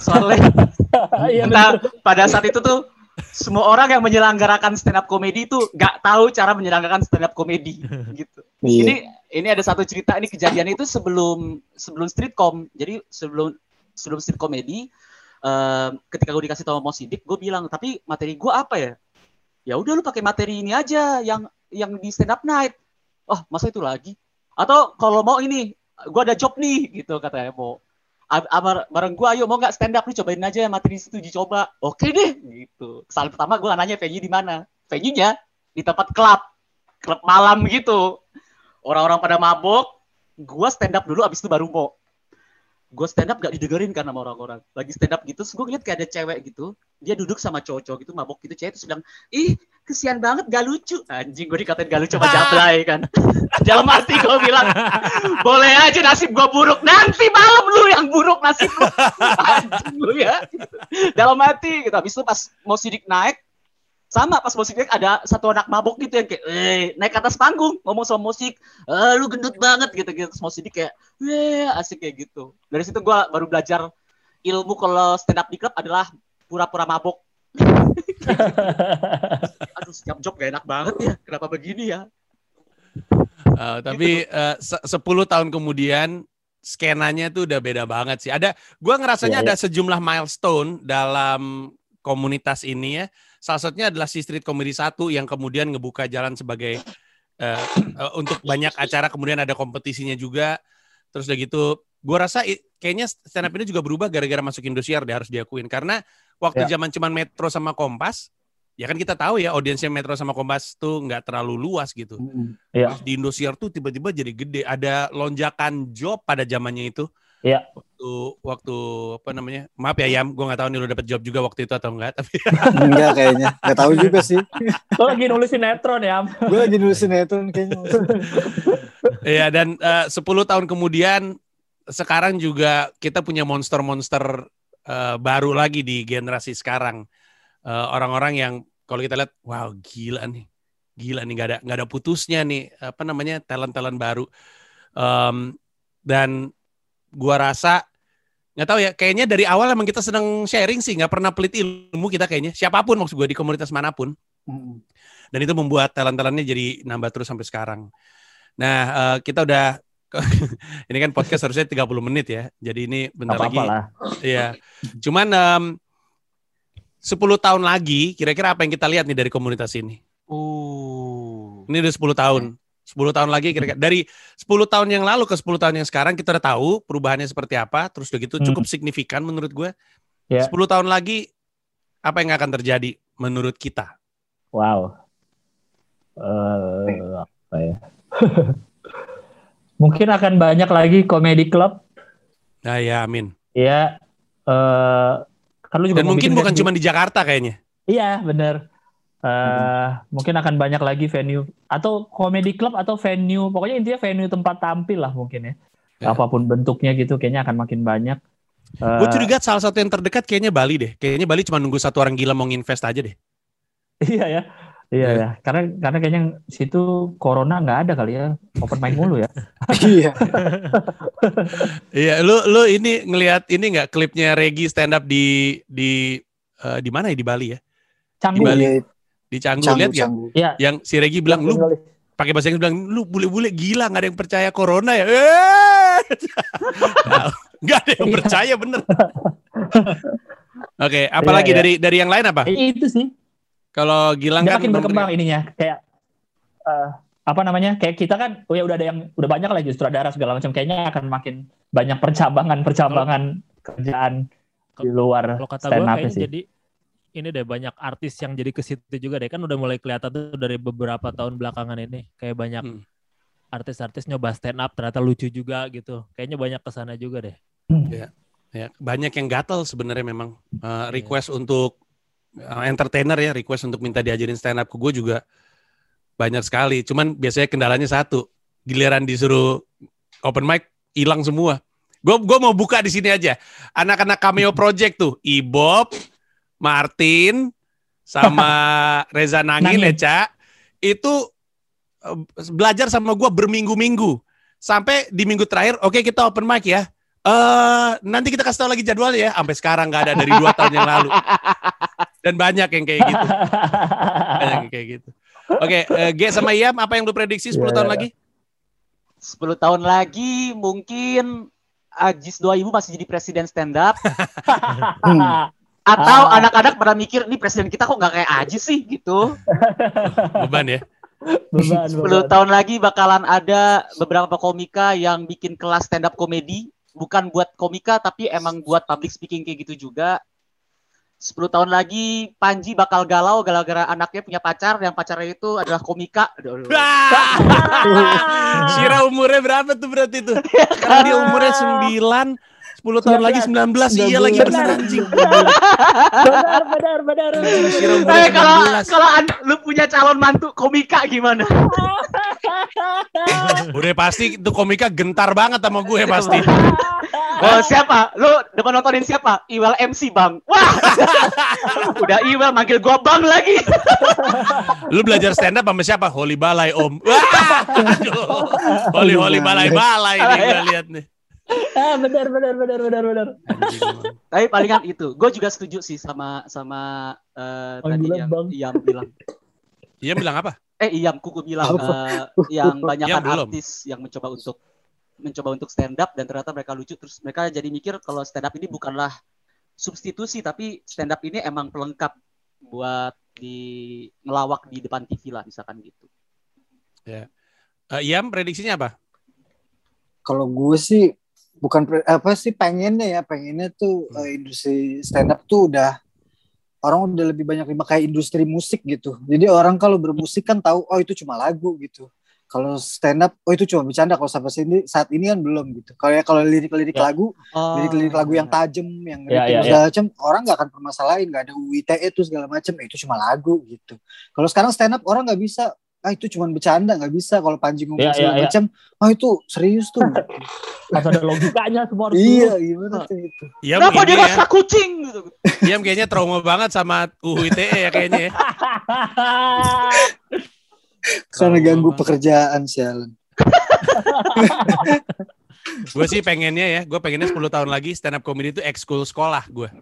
Soalnya Iya, entah pada saat itu tuh semua orang yang menyelenggarakan stand up comedy itu nggak tahu cara menyelenggarakan stand up comedy gitu. Iya. Ini ini ada satu cerita ini kejadian itu sebelum sebelum streetcom. Jadi sebelum sebelum street comedy eh, ketika gue dikasih tahu mau sidik, gue bilang tapi materi gue apa ya? Ya udah lu pakai materi ini aja yang yang di stand up night. Oh masa itu lagi? Atau kalau mau ini, gue ada job nih gitu katanya mau. Ab- bareng gue ayo mau nggak stand up nih cobain aja materi situ dicoba oke deh gitu kesalahan pertama gue nanya venue di mana venue nya di tempat klub klub malam gitu orang-orang pada mabok gue stand up dulu abis itu baru mau. Gue stand up gak didengerin kan sama orang-orang. Lagi stand up gitu terus gue lihat kayak ada cewek gitu dia duduk sama cowok-cowok gitu mabok gitu. Cewek terus bilang ih kesian banget gak lucu. Anjing gue dikatain gak lucu sama jablay kan. Dalam hati gue bilang boleh aja nasib gue buruk nanti malam lu yang buruk nasib lu. Anjing lu ya. Dalam hati gitu. Habis itu pas mau sidik naik sama pas musik naik ada satu anak mabok gitu yang kayak eh, naik ke atas panggung ngomong sama musik. Eh, lu gendut banget gitu gitu. Terus mau sidik kayak eh asik kayak gitu. Dari situ gua baru belajar ilmu kalau stand up di klub adalah pura-pura mabok aduh setiap job gak enak banget ya. Kenapa begini ya? Eh, tapi eh, se- 10 tahun kemudian skenanya tuh udah beda banget sih. Ada gua ngerasanya Iya, ada sejumlah milestone dalam komunitas ini ya. Salah satunya adalah si Street Comedy 1 yang kemudian ngebuka jalan sebagai eh, eh, untuk banyak acara kemudian ada kompetisinya juga. Terus udah gitu, gua rasa kayaknya stand up ini juga berubah gara-gara masuk Indosiar deh harus diakuin karena waktu Ya. zaman cuman Metro sama Kompas Ya kan kita tahu ya audiensnya Metro sama Kompas tuh nggak terlalu luas gitu. Hmm. Iya. Di Indosiar tuh tiba-tiba jadi gede. Ada lonjakan job pada zamannya itu. Iya. Waktu waktu apa namanya? Maaf ya Yam, gue nggak tahu nih lu dapet job juga waktu itu atau enggak. Tapi Enggak kayaknya. Enggak tahu juga sih. Lo lagi nulis sinetron ya? Gue lagi nulis sinetron kayaknya. Iya dan eh, 10 tahun kemudian sekarang juga kita punya monster-monster eh, baru lagi di generasi sekarang. Eh, orang-orang yang kalau kita lihat, wow gila nih, gila nih nggak ada nggak ada putusnya nih apa namanya talent-talent baru. Em, dan gua rasa nggak tahu ya, kayaknya dari awal emang kita senang sharing sih, nggak pernah pelit ilmu kita kayaknya. Siapa pun maksud gue di komunitas mana pun dan itu membuat talent-talentnya jadi nambah terus sampai sekarang. Nah, eh, kita udah ini kan podcast harusnya 30 menit ya. Jadi ini bentar Gak lagi. Iya. Cuman em, 10 tahun lagi kira-kira apa yang kita lihat nih dari komunitas ini? uh Ini udah 10 tahun. 10 tahun lagi kira-kira dari 10 tahun yang lalu ke 10 tahun yang sekarang kita udah tahu perubahannya seperti apa, terus udah gitu Hmm. cukup signifikan menurut gue. Ya. 10 tahun lagi apa yang akan terjadi menurut kita? Wow. Eh, apa ya? Mungkin akan banyak lagi komedi club. Nah, ya amin. Ya. Eh, kan lu juga Dan mungkin bukan kan? cuma di Jakarta kayaknya. Iya, bener. Eh, Mungkin akan banyak lagi venue atau komedi club atau venue, pokoknya intinya venue tempat tampil lah mungkin ya. Ya. Apa pun bentuknya gitu, kayaknya akan makin banyak. Eh, Gue curiga salah satu yang terdekat kayaknya Bali deh. Kayaknya Bali cuma nunggu satu orang gila mau nginvest aja deh. iya ya, iya Ya. ya. Karena karena kayaknya situ corona nggak ada kali ya, open mic mulu ya. Iya. Iya, lu lu ini ngelihat ini nggak klipnya Regi stand up di di eh, di mana ya di Bali ya? Canggu. Bali. Di Canggu Canggu, lihat canggu. Iya. Yang si Regi bilang lu pakai bahasa Inggris bilang lu bule-bule gila nggak ada yang percaya corona ya. Eh! Nah, Nggak ada yang Iya. percaya bener. Oke, apalagi Iya, iya. dari dari yang lain apa? Itu sih. Kalau Gilang Dia kan makin berkembang memberi- ininya kayak eh, apa namanya kayak kita kan oh ya udah ada yang udah banyak lah justru sutradara segala macam kayaknya akan makin banyak percabangan percabangan kerjaan di luar Kalau kata gue stand up kayaknya sih. jadi ini deh banyak artis yang jadi ke situ juga deh. Kan udah mulai kelihatan tuh dari beberapa tahun belakangan ini kayak banyak Hmm. artis-artis nyoba stand up ternyata lucu juga gitu. Kayaknya banyak ke sana juga deh. Ya, banyak yang gatel sebenarnya memang Uh, request untuk uh, entertainer ya, request untuk minta diajarin stand up ke gue juga banyak sekali. Cuman biasanya kendalanya satu, giliran disuruh open mic hilang semua. Gue gue mau buka di sini aja. Anak-anak cameo project tuh, Ibob, Martin, sama Reza Nangin, Nangin. Eca, itu uh, belajar sama gue berminggu-minggu. Sampai di minggu terakhir, oke kita open mic ya. Eh nanti kita kasih tahu lagi jadwalnya ya. Sampai sekarang nggak ada dari dua tahun yang lalu. Dan banyak yang kayak gitu. Banyak yang kayak gitu. Oke, eh, G sama Iam, apa yang lu prediksi 10 Ya. tahun lagi? 10 tahun lagi mungkin Ajis 2000 masih jadi presiden stand up atau Ah. anak-anak pada mikir nih presiden kita kok nggak kayak Ajis sih gitu. Beban ya. Beban, 10 beban. tahun lagi bakalan ada beberapa komika yang bikin kelas stand up komedi bukan buat komika tapi emang buat public speaking kayak gitu juga. 10 tahun lagi Panji bakal galau gara-gara anaknya punya pacar yang pacarnya itu adalah komika. Aduh, aduh. Sira umurnya berapa tuh berarti tuh? Karena dia umurnya 9, 10 tahun lagi 19, iya lagi bener anjing. benar, benar, benar. Sira Eh, kalau 16. kalau lu punya calon mantu komika gimana? Udah pasti itu komika gentar banget sama gue pasti. Oh, siapa? Lu depan nontonin siapa? Iwel MC, Bang. Wah. Udah Iwel manggil gua Bang lagi. Lu belajar stand up sama siapa? Holy Balai Om. Wah, aduh. Holy Holy Balai Balai nih gue lihat nih. Ah, benar, benar, benar, benar, benar. Tapi palingan itu. Gue juga setuju sih sama sama eh, tadi yang Bang. Iam bilang. Iya bilang apa? Eh, Iam kuku bilang eh, yang banyak Iam belum. artis yang mencoba untuk mencoba untuk stand up dan ternyata mereka lucu terus mereka jadi mikir kalau stand up ini bukanlah substitusi tapi stand up ini emang pelengkap buat di ngelawak di depan TV lah misalkan gitu. Eh, Iam prediksinya apa? Kalau gue sih bukan apa sih pengennya ya pengennya tuh eh, industri stand up tuh udah orang udah lebih banyak lima kayak industri musik gitu. Jadi orang kalau bermusik kan tahu oh itu cuma lagu gitu. Kalau stand up oh itu cuma bercanda kalau sampai sini saat ini kan belum gitu. Kalau ya kalau lirik-lirik Ya. lagu, Oh. lirik-lirik lagu yang tajam, yang Ya, ritme ya, segala macam, orang nggak akan permasalahin, nggak ada UITE itu segala macam, itu cuma lagu gitu. Kalau sekarang stand up orang nggak bisa, ah itu cuma bercanda, nggak bisa. Kalau Panji ngomong ya, segala ya. macam, ah itu serius tuh. Harus ada logikanya semua harus iya, gimana tuh itu? Iam Kenapa dia ya, rasa kucing gitu? Iam kayaknya trauma banget sama UU ITE ya kayaknya ya. Karena ganggu banget. pekerjaan sialan. Gue sih pengennya ya, gue pengennya 10 tahun lagi stand up comedy itu ekskul sekolah gue.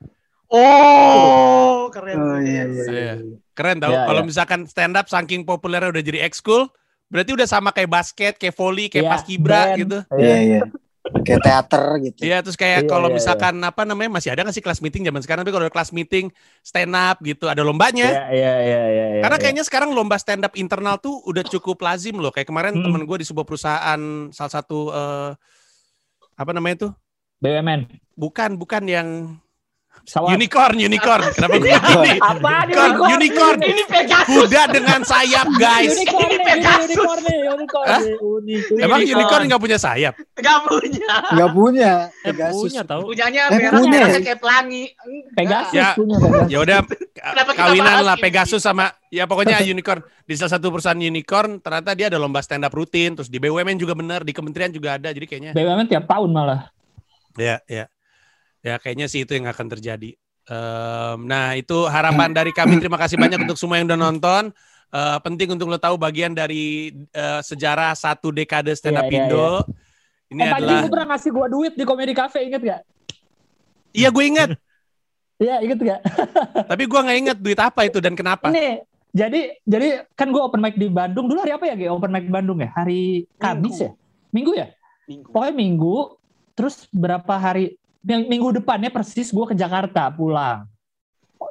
Oh, keren. Oh iya iya. Iya. Keren tau, Ya, kalau ya. misalkan stand up saking populernya udah jadi ekskul, berarti udah sama kayak basket, kayak volley, kayak Iya, paskibra band. gitu. Iya iya. Kayak teater gitu. Iya, terus kayak Iya, kalau iya, misalkan apa namanya masih ada nggak sih kelas meeting zaman sekarang? Tapi kalau ada kelas meeting stand up gitu, ada lombanya. Iya, iya, iya, iya. iya, Karena iya. kayaknya sekarang lomba stand up internal tuh udah cukup lazim loh. Kayak kemarin Hmm. temen gue di sebuah perusahaan salah satu eh, apa namanya tuh? BUMN. Bukan, bukan yang Pesawat. unicorn, unicorn. Kenapa gue gini? Apa Unicorn, unicorn. Ini Pegasus. Kuda dengan sayap, guys. Unicorn Ini Pegasus. unicorn nih, unicorn Hah? unicorn. Emang Unicorn. unicorn nggak punya sayap? Gak punya. Nggak punya. Eh, Pegasus. punya tahu. Punyanya Eh, merah punya. merahnya kayak pelangi. Pegasus Ya. punya Pegasus. Ya udah kawinan lah ini? Pegasus sama ya pokoknya unicorn di salah satu perusahaan unicorn ternyata dia ada lomba stand up rutin terus di BUMN juga bener di kementerian juga ada jadi kayaknya BUMN tiap tahun malah. ya ya ya kayaknya sih itu yang akan terjadi Em, nah itu harapan dari kami terima kasih banyak untuk semua yang udah nonton Eh, penting untuk lo tahu bagian dari eh, sejarah satu dekade stand up Iya, iya, Indo ini eh, adalah lu pernah ngasih gua duit di Comedy Cafe, inget gak? iya gue inget Iya, inget gak? tapi gue nggak inget duit apa itu dan kenapa Nih, jadi jadi kan gua open mic di Bandung. Dulu hari apa ya, Ge? Open mic di Bandung ya? Hari Kamis ya? Minggu ya? Minggu. Pokoknya minggu, terus berapa hari, minggu depannya persis gue ke Jakarta pulang.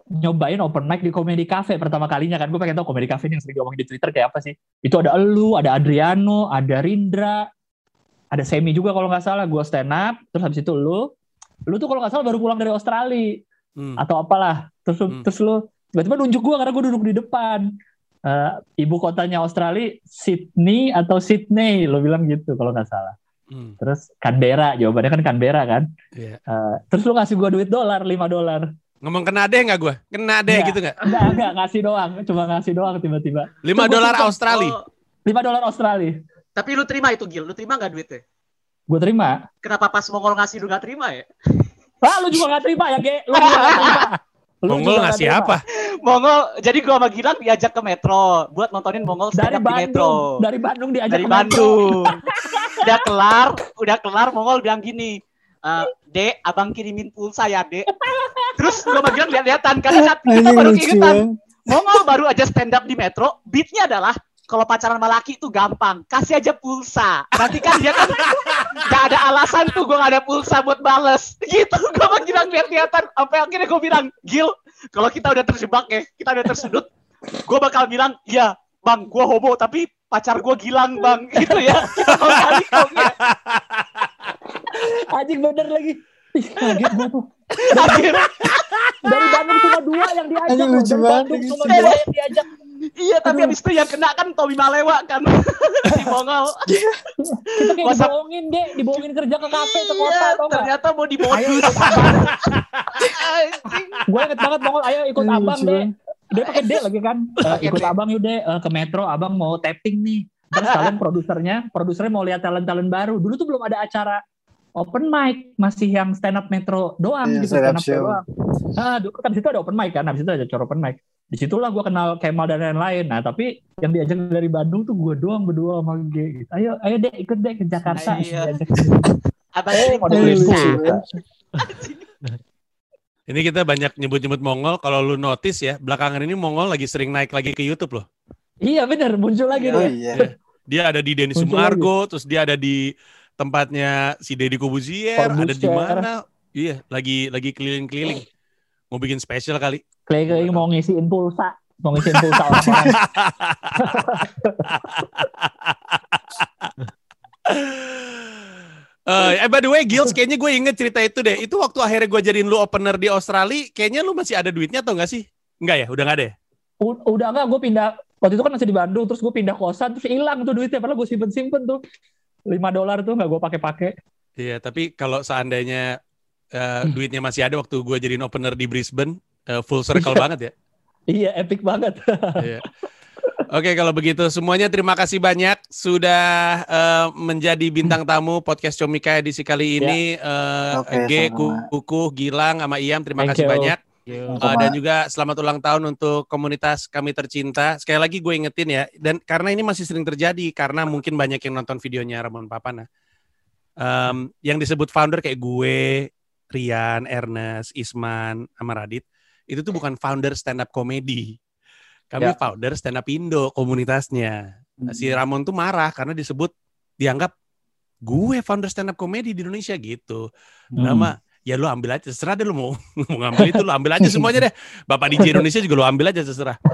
Nyobain open mic di Comedy Cafe pertama kalinya kan. Gue pengen tahu Comedy Cafe ini yang sering diomongin di Twitter kayak apa sih. Itu ada elu, ada Adriano, ada Rindra, ada Semi juga kalau nggak salah. Gue stand up, terus habis itu lu. Lu tuh kalau nggak salah baru pulang dari Australia Hmm. atau apalah. terus Hmm. terus lu tiba-tiba nunjuk gue karena gue duduk di depan Eh, ibu kotanya Australia Sydney atau Sydney lo bilang gitu kalau nggak salah Hmm, terus Canberra jawabannya kan Canberra kan iya. Eh, terus lu kasih gue duit dolar 5 dolar Ngomong kena deh nggak gue? Kena deh gitu nggak? enggak enggak ngasih doang cuma ngasih doang tiba-tiba 5 Tunggu, dolar. Australia. Oh, 5 dolar Australia tapi lu terima itu Gil, lu terima nggak duitnya? gue terima Kenapa pas Mongol ngasih lu nggak terima ya? ah lu juga nggak terima ya ge lu juga nggak terima Lu Mongol ngasih apa? Mongol, jadi gua sama Gilang diajak ke Metro buat nontonin Mongol dari up di Metro. Bandung dari Bandung diajak Dari ke Metro. Bandung. udah kelar, udah kelar Mongol bilang gini, "Eh, Dek, abang kirimin pulsa ya, Dek. Terus gua sama Gilang lihat-lihatan karena saat kita baru keingetan. banget. Mongol baru aja stand up di Metro, beatnya adalah kalau pacaran sama laki itu gampang, kasih aja pulsa. Nanti kan dia kan gak ada alasan tuh gue gak ada pulsa buat bales. Gitu, gue mah Gilang lihat-lihatan. Sampai akhirnya gue bilang, Gil, kalau kita udah terjebak ya, kita udah tersudut, gue bakal bilang, iya bang, gue homo, tapi pacar gue Gilang bang. Gitu ya, kita kok ya. Anjing bener lagi. Ih, kaget gua tuh. Dari Bandung cuma dua yang diajak. Loh. lucu Dari banget Bandung ini. cuma dua yang diajak. iya, tapi abis itu yang kena kan Tommy Malewa kan. si Mongol. Kita kayak Masa- dibohongin. Dibohongin kerja ke kafe, ke kota, Iya, tau gak? ternyata mau Ayo dimodus. Anjing. Gue inget banget Mongol, ayo ikut abang banget. Dia pakai D lagi kan. Eh, Pakai ikut abang yuk deh eh, ke Metro, abang mau tapping nih. Terus kalian produsernya, produsernya mau lihat talent-talent baru. Dulu tuh belum ada acara open mic, masih yang stand up Metro doang Iya, gitu, stand up stand up show. doang. Nah, dulu kan di situ ada open mic kan, habis itu ada acara open mic. Di situlah gue kenal Kemal dan lain-lain. Nah, tapi yang diajak dari Bandung tuh gue doang berdua sama G. Gitu. Ayo, ayo deh ikut deh ke Jakarta. Iya. Diajak. Abang Eh, Anjing pulsa. lucu pulsa. banget. Ini kita banyak nyebut-nyebut Mongol. Kalau lu notice ya, belakangan ini Mongol lagi sering naik lagi ke YouTube loh. Iya bener, muncul lagi Oh dia. iya. Dia ada di Denny Sumargo, terus dia ada di tempatnya si Deddy Kobuzier, ada di mana? Iya, lagi lagi keliling-keliling. Mau bikin spesial kali. Keliling mau ngisiin pulsa, mau ngisiin pulsa orang-orang. Eh, eh, by the way, Gils, kayaknya gue inget cerita itu deh. Itu waktu akhirnya gue jadiin lu opener di Australia, kayaknya lu masih ada duitnya atau enggak sih? Enggak ya? Udah enggak ada ya? U- udah enggak gue pindah waktu itu kan masih di Bandung terus gue pindah kosan terus hilang tuh duitnya padahal gue simpen simpen tuh 5 dolar tuh nggak gue pakai pakai Iya, tapi kalau seandainya eh, duitnya masih ada waktu gue jadiin opener di Brisbane, eh, full circle Iya. banget ya. iya epic banget Iya. Oke, kalau begitu semuanya terima kasih banyak sudah eh, menjadi bintang tamu podcast Comika edisi kali ini. Eh, Oke, G, sama. Kukuh, Gilang, sama Iam, terima Thank kasih you. banyak. Sama. Uh, dan juga selamat ulang tahun untuk komunitas kami tercinta. Sekali lagi gue ingetin ya, dan karena ini masih sering terjadi, karena mungkin banyak yang nonton videonya Ramon Papana. Um, yang disebut founder kayak gue, Rian, Ernest, Isman, sama Radit, itu tuh bukan founder stand up comedy. Kami Ya. founder stand up Indo komunitasnya. Nah, si Ramon tuh marah karena disebut dianggap gue founder stand up comedy di Indonesia gitu. Hmm. Nama ya lu ambil aja terserah deh lu mau mau ngambil itu lu ambil aja semuanya deh. Bapak DJ Indonesia juga lu ambil aja terserah.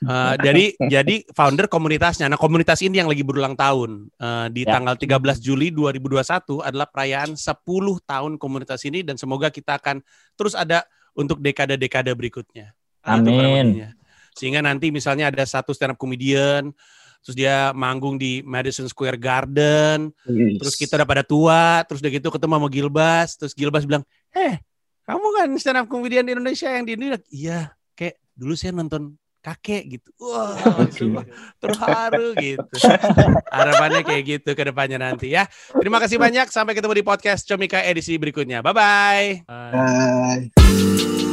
Eh, jadi jadi founder komunitasnya. Nah, komunitas ini yang lagi berulang tahun. Eh, di Ya. tanggal 13 Juli 2021 adalah perayaan 10 tahun komunitas ini dan semoga kita akan terus ada untuk dekade-dekade berikutnya. Itu Amin. Sehingga nanti misalnya ada satu stand up comedian terus dia manggung di Madison Square Garden, terus kita udah pada tua, terus udah gitu ketemu sama Gilbas, terus Gilbas bilang, eh kamu kan stand up comedian di Indonesia yang di ini, iya, kayak dulu saya nonton kakek gitu, wah mah terharu gitu. Harapannya kayak gitu ke depannya nanti ya. Terima kasih banyak, sampai ketemu di podcast Comika edisi berikutnya, bye bye. Ah. Bye.